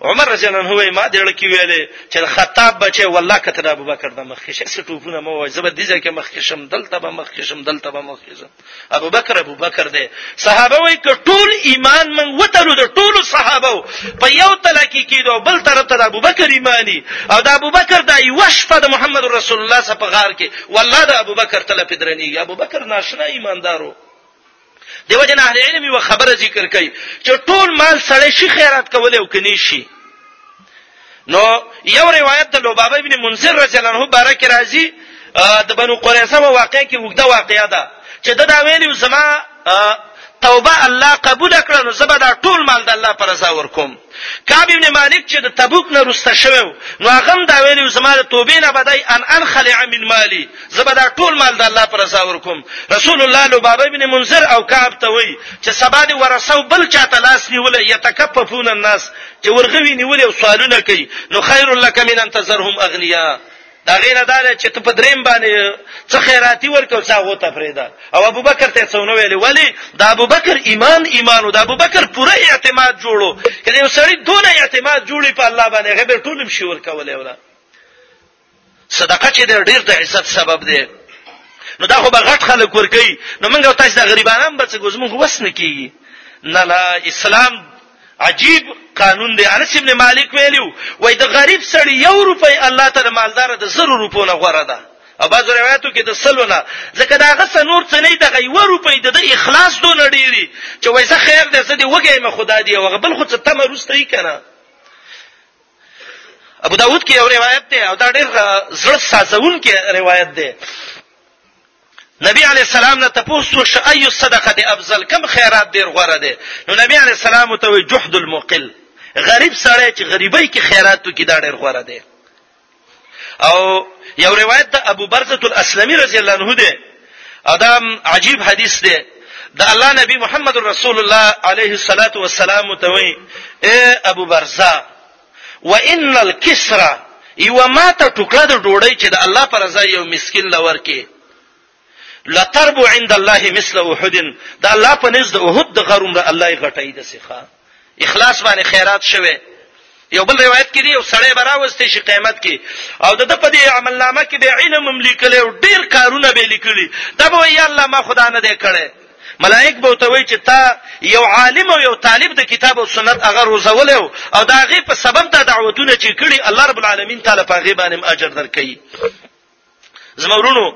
عمر رضی الله عنه وای ما د لړکی ویلې چې خطاب بچي والله کته د ابوبکر د مخ کې شخص ټوپونه مو وای زبر دي ځکه مخ کې شم دلته به مخ کې شم دلته به مخ کې شم ابوبکر ابوبکر دی صحابه وای ک ټول ایمان من وتلو د ټول صحابه په یو تل کې کېدو بل طرف ته د ابوبکر ایمانی او د ابوبکر د یو شپه د محمد رسول الله صلی الله علیه وسلم په غار کې والله د ابوبکر تل پدرنی ابوبکر ناشنا ایماندارو دیو جن اهل علم یو خبره ذکر کوي چې ټول مال سړی شي خیرات کولای او کني شي نو یو روایت د لوبابه ابن منذر رضی الله عنه بارک راځي د بنو قریظه واقعې کې وګړه واقعیا ده چې دا, دا ویلی زما توبه الله قبول کړه نو زبر دا ټول مال د الله پر رضا ورکوم کعب ابن مالک چې د تبوک نه روسته شوی و، نو هغه هم دا ویلي و، زما د توبې نه به دی ان انخلع من مالي، زه به دا ټول مال د الله په رضا ورکوم. رسول الله لبابه ابن منذر او کعب ته وایي چې سبا دې ورثه بل چا ته لاس نیولی، یتکففون الناس، چې ورغوي نیولي او سوالونه کوي، نو خیر لک من ان تذرهم اغنیا. دا غیر ادا ده چې ته په دریم باندې څه خیراتی ورکو څه هو ته فریدا او ابوبکر ته څونه ویل ولی دا ابوبکر ایمان ایمان او دا ابوبکر پوره اعتماد جوړو کله یو سړی دون اعتماد جوړی په الله باندې غیر ټولم شي ورکول ولا صدقه چې ډیر د عزت سبب دی نو دا خو به غټ خلک ورکی نو موږ تاسو د غریبانو بچ ګوزمو وسنه کیږي نه نه اسلام عجیب قانون دی انس ابن مالک ویلو وای د غریب سړی یو روپۍ الله ته د مالدار د زر روپو نه غوړه ده او باز روایتو کې د سلونه ځکه دا غسه نور څه نه دغه یو روپۍ د اخلاص دون ډیری چې وای زه خیر دې زه دې وګی مې خدا دې او بل خو څه تم روستې کنه ابو داود کې یو روایت ده او دا ډېر زړه سازون کې روایت ده نبی علی السلام نه تاسو وش ايو صدقه دی افضل کم خیرات ډیر غوړه دی نو نبی علی السلام ته وی جهد المقل غریب سره چې غریبۍ کې خیراتو کې دا ډیر غوړه دی او یو روایت د ابو برزه الاسلمي رضی الله عنه دی ادم عجیب حدیث دی د الله نبی محمد رسول الله علیه الصلاۃ والسلام ته وی اے ابو برزه و ان الکسرا یوه ماته ټوکړه د ډوډۍ چې د الله پر رضا یو مسکین له ورکې لقرب عند الله مثل احد د الله په نزد احد د غر عمر الله یې غټای د سیخه اخلاص باندې خیرات شوه یو بل روایت کې دی یو سړی براوستي شي قیامت کې او د په دې عمل نامه کې به علم مملکل او ډیر کارونه به لیکلي دا به یا الله ما خدا نه دی کړی ملائک به ورته وایي چې تا یو عالم او یو طالب د کتاب او سنت هغه روزولی وو او د هغې په سبب دا دعوتونه چې کړي الله رب العالمین تعالی په هغې باندې اجر درکوي زما ورونو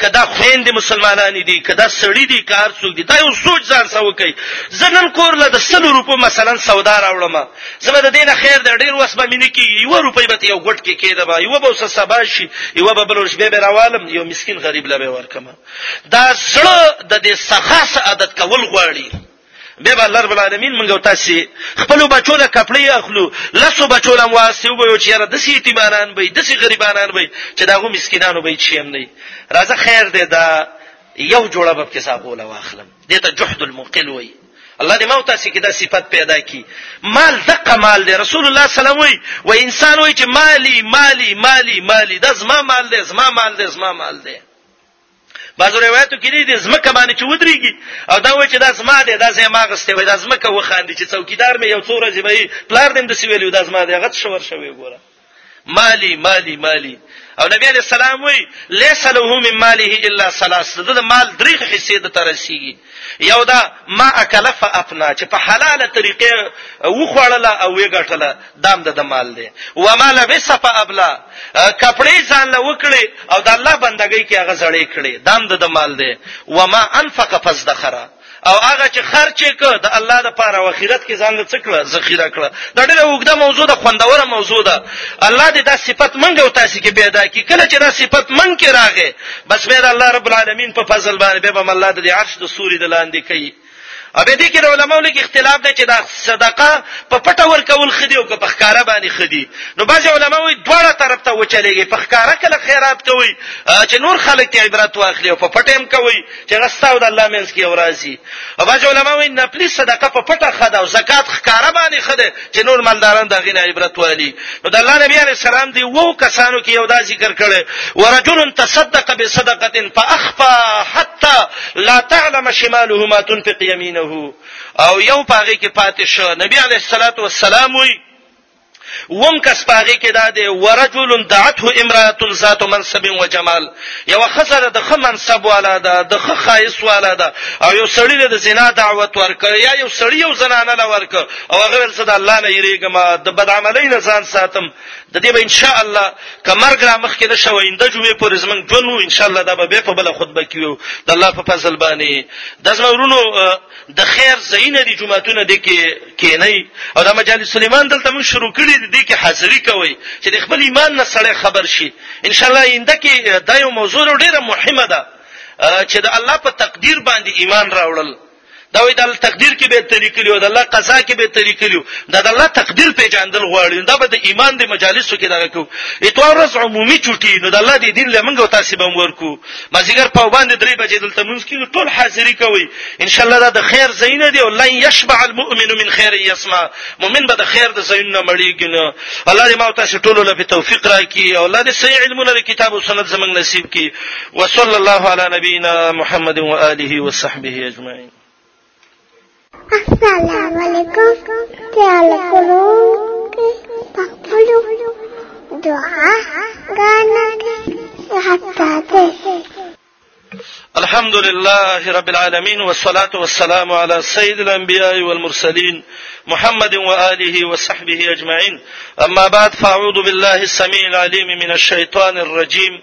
کدا خويند مسلمانان دي کدا سړی دي کار څوک دي دا یو سوچ ځان سو کوي زنن کور له د 100 روپو مثلا سودا راوړم زما د دینه خیر د ډیر وسبه مینه کی یو روپۍ به یو غټ کې کېده با یو به وسه سبا شي یو به بلوش به راوالم یو مسكين غریب لبه ورکم دا زړه د دې سخا سعادت کول غواړي به الله رب العالمین موږ تاسو خپل بچو له کپړې اخلو لاسو بچو لم واسي وو چې یاره د سي یتیمانان به د سي غریبانان به چې داغه مسکینانو به چی هم نه راځه خیر دې دا یو جوړه به کې صاحب له واخلم دې ته جهد المقل وي الله دې موت سي کې دا صفت پیدا کی مال دقه مال دې رسول الله صلی الله علیه و و انسان وای چې مالی مالی مالی مالی دا زما مال دې زما مال دې زما مال دې بعضو روایتو کې دي د زمکه باندې چې ودرېږي او دا وایي چې دا زما دی دا زه ما غسته وای دا زمکه وخاندي چې څوکیدار مې یو څوره زی به پلار دیم د سویلو دا زما دی غت شور شوی ګوره مالی مالی مالی او نبی علیہ السلام وی لیس له من ماله الا ثلاث د مال درې حصے د ترسیږي یو دا ما اکل فافنا چې په حلاله طریقې وخوړله او وی ګټله دام د مال دی و ما لبس فابلا کپڑے ځان له وکړي او د الله بندګۍ کې هغه زړې کړي دام د مال دی و ما انفق فزدخره او هغه چې خرچ ک د الله د پاره او اخرت کې ځان له څکړه ذخیره کړه دا ډېره وګړه موضوع ده خوندوره موضوع ده الله دې دا صفت منګه او تاسو کې پیدا کی کله چې دا صفت من کې راغې بس به الله رب العالمین په فضل باندې به بم الله د عرش د سوري د لاندې کوي او به دې کې د علماو لږ اختلاف دی چې دا صدقه په پټه ورکول خدي او په ښکارا باندې خدي نو بعض علما وایي دواړه طرف ته وچلېږي په ښکارا کله خیرات کوي چې نور خلک ته عبرت واخلي او په پټه هم کوي چې غستاو د الله منځ کې اورازي او بعض علما وایي نپلی صدقه په پټه خدا او زکات ښکارا باندې خده چې نور مالداران دا غینه عبرت والی نو د الله نبی علی السلام دی وو کسانو کې یو دا ذکر کړي ورجل تصدق بصدقه فاخفى حتى لا تعلم شماله ما تنفق يمينه او یو پاغه کې پاتې شو نبی علی الصلاۃ والسلام وی وم کس پاغه کې دا دی ورجل دعته امراه ذات منصب و جمال یو خزر د خ منصب والا ده د خ خایس والا ده او یو سړی له زنا دعوت ورکړ یا یو سړی یو زنانه لور ورکړ او هغه ول صدا الله نه یریګم د بد عملی نه ځان ساتم د دې به ان شاء الله کمر ګرا مخ کې نشو اند جمعې پر زمنګ جنو ان شاء الله دا به په بل خطبه کیو د الله په فضل باندې د زمورونو د خیر زین دي جمعهتونه د کې کینی او د مجالس سلیمان دلته موږ شروع کړی د دې کې حاضری کوي چې د خپل ایمان نه سړی خبر شي ان شاء الله اند کې دا یو موضوع ډیره مهمه ده چې د الله په تقدیر باندې ایمان راوړل دا وی د الله تقدیر کې به تلیکلیو د الله قضا کې به تلیکلیو دا د الله تقدیر په جاندل غواړي دا به د ایمان د مجالسو کې دا کو اتو ورځ عمومي چټي نو د الله د دین لمنګو تاسو به ورکو مازیګر په باندې درې بجې دلته مونږ کې ټول حاضری کوي ان شاء الله دا د خیر زینه دی الله یشبع المؤمن من خیر یسمع مؤمن به د خیر د زینه مړیږي نو الله دې ما تاسو ټول له توفیق راکړي او الله دې صحیح علمونه د کتاب او سنت زمنګ نصیب کړي وصلی الله علی نبینا محمد و آله وصحبه اجمعین الحمد لله رب العالمين والصلاة والسلام على سيد الأنبياء والمرسلين محمد وآله وصحبه أجمعين أما بعد فأعوذ بالله السميع العليم من الشيطان الرجيم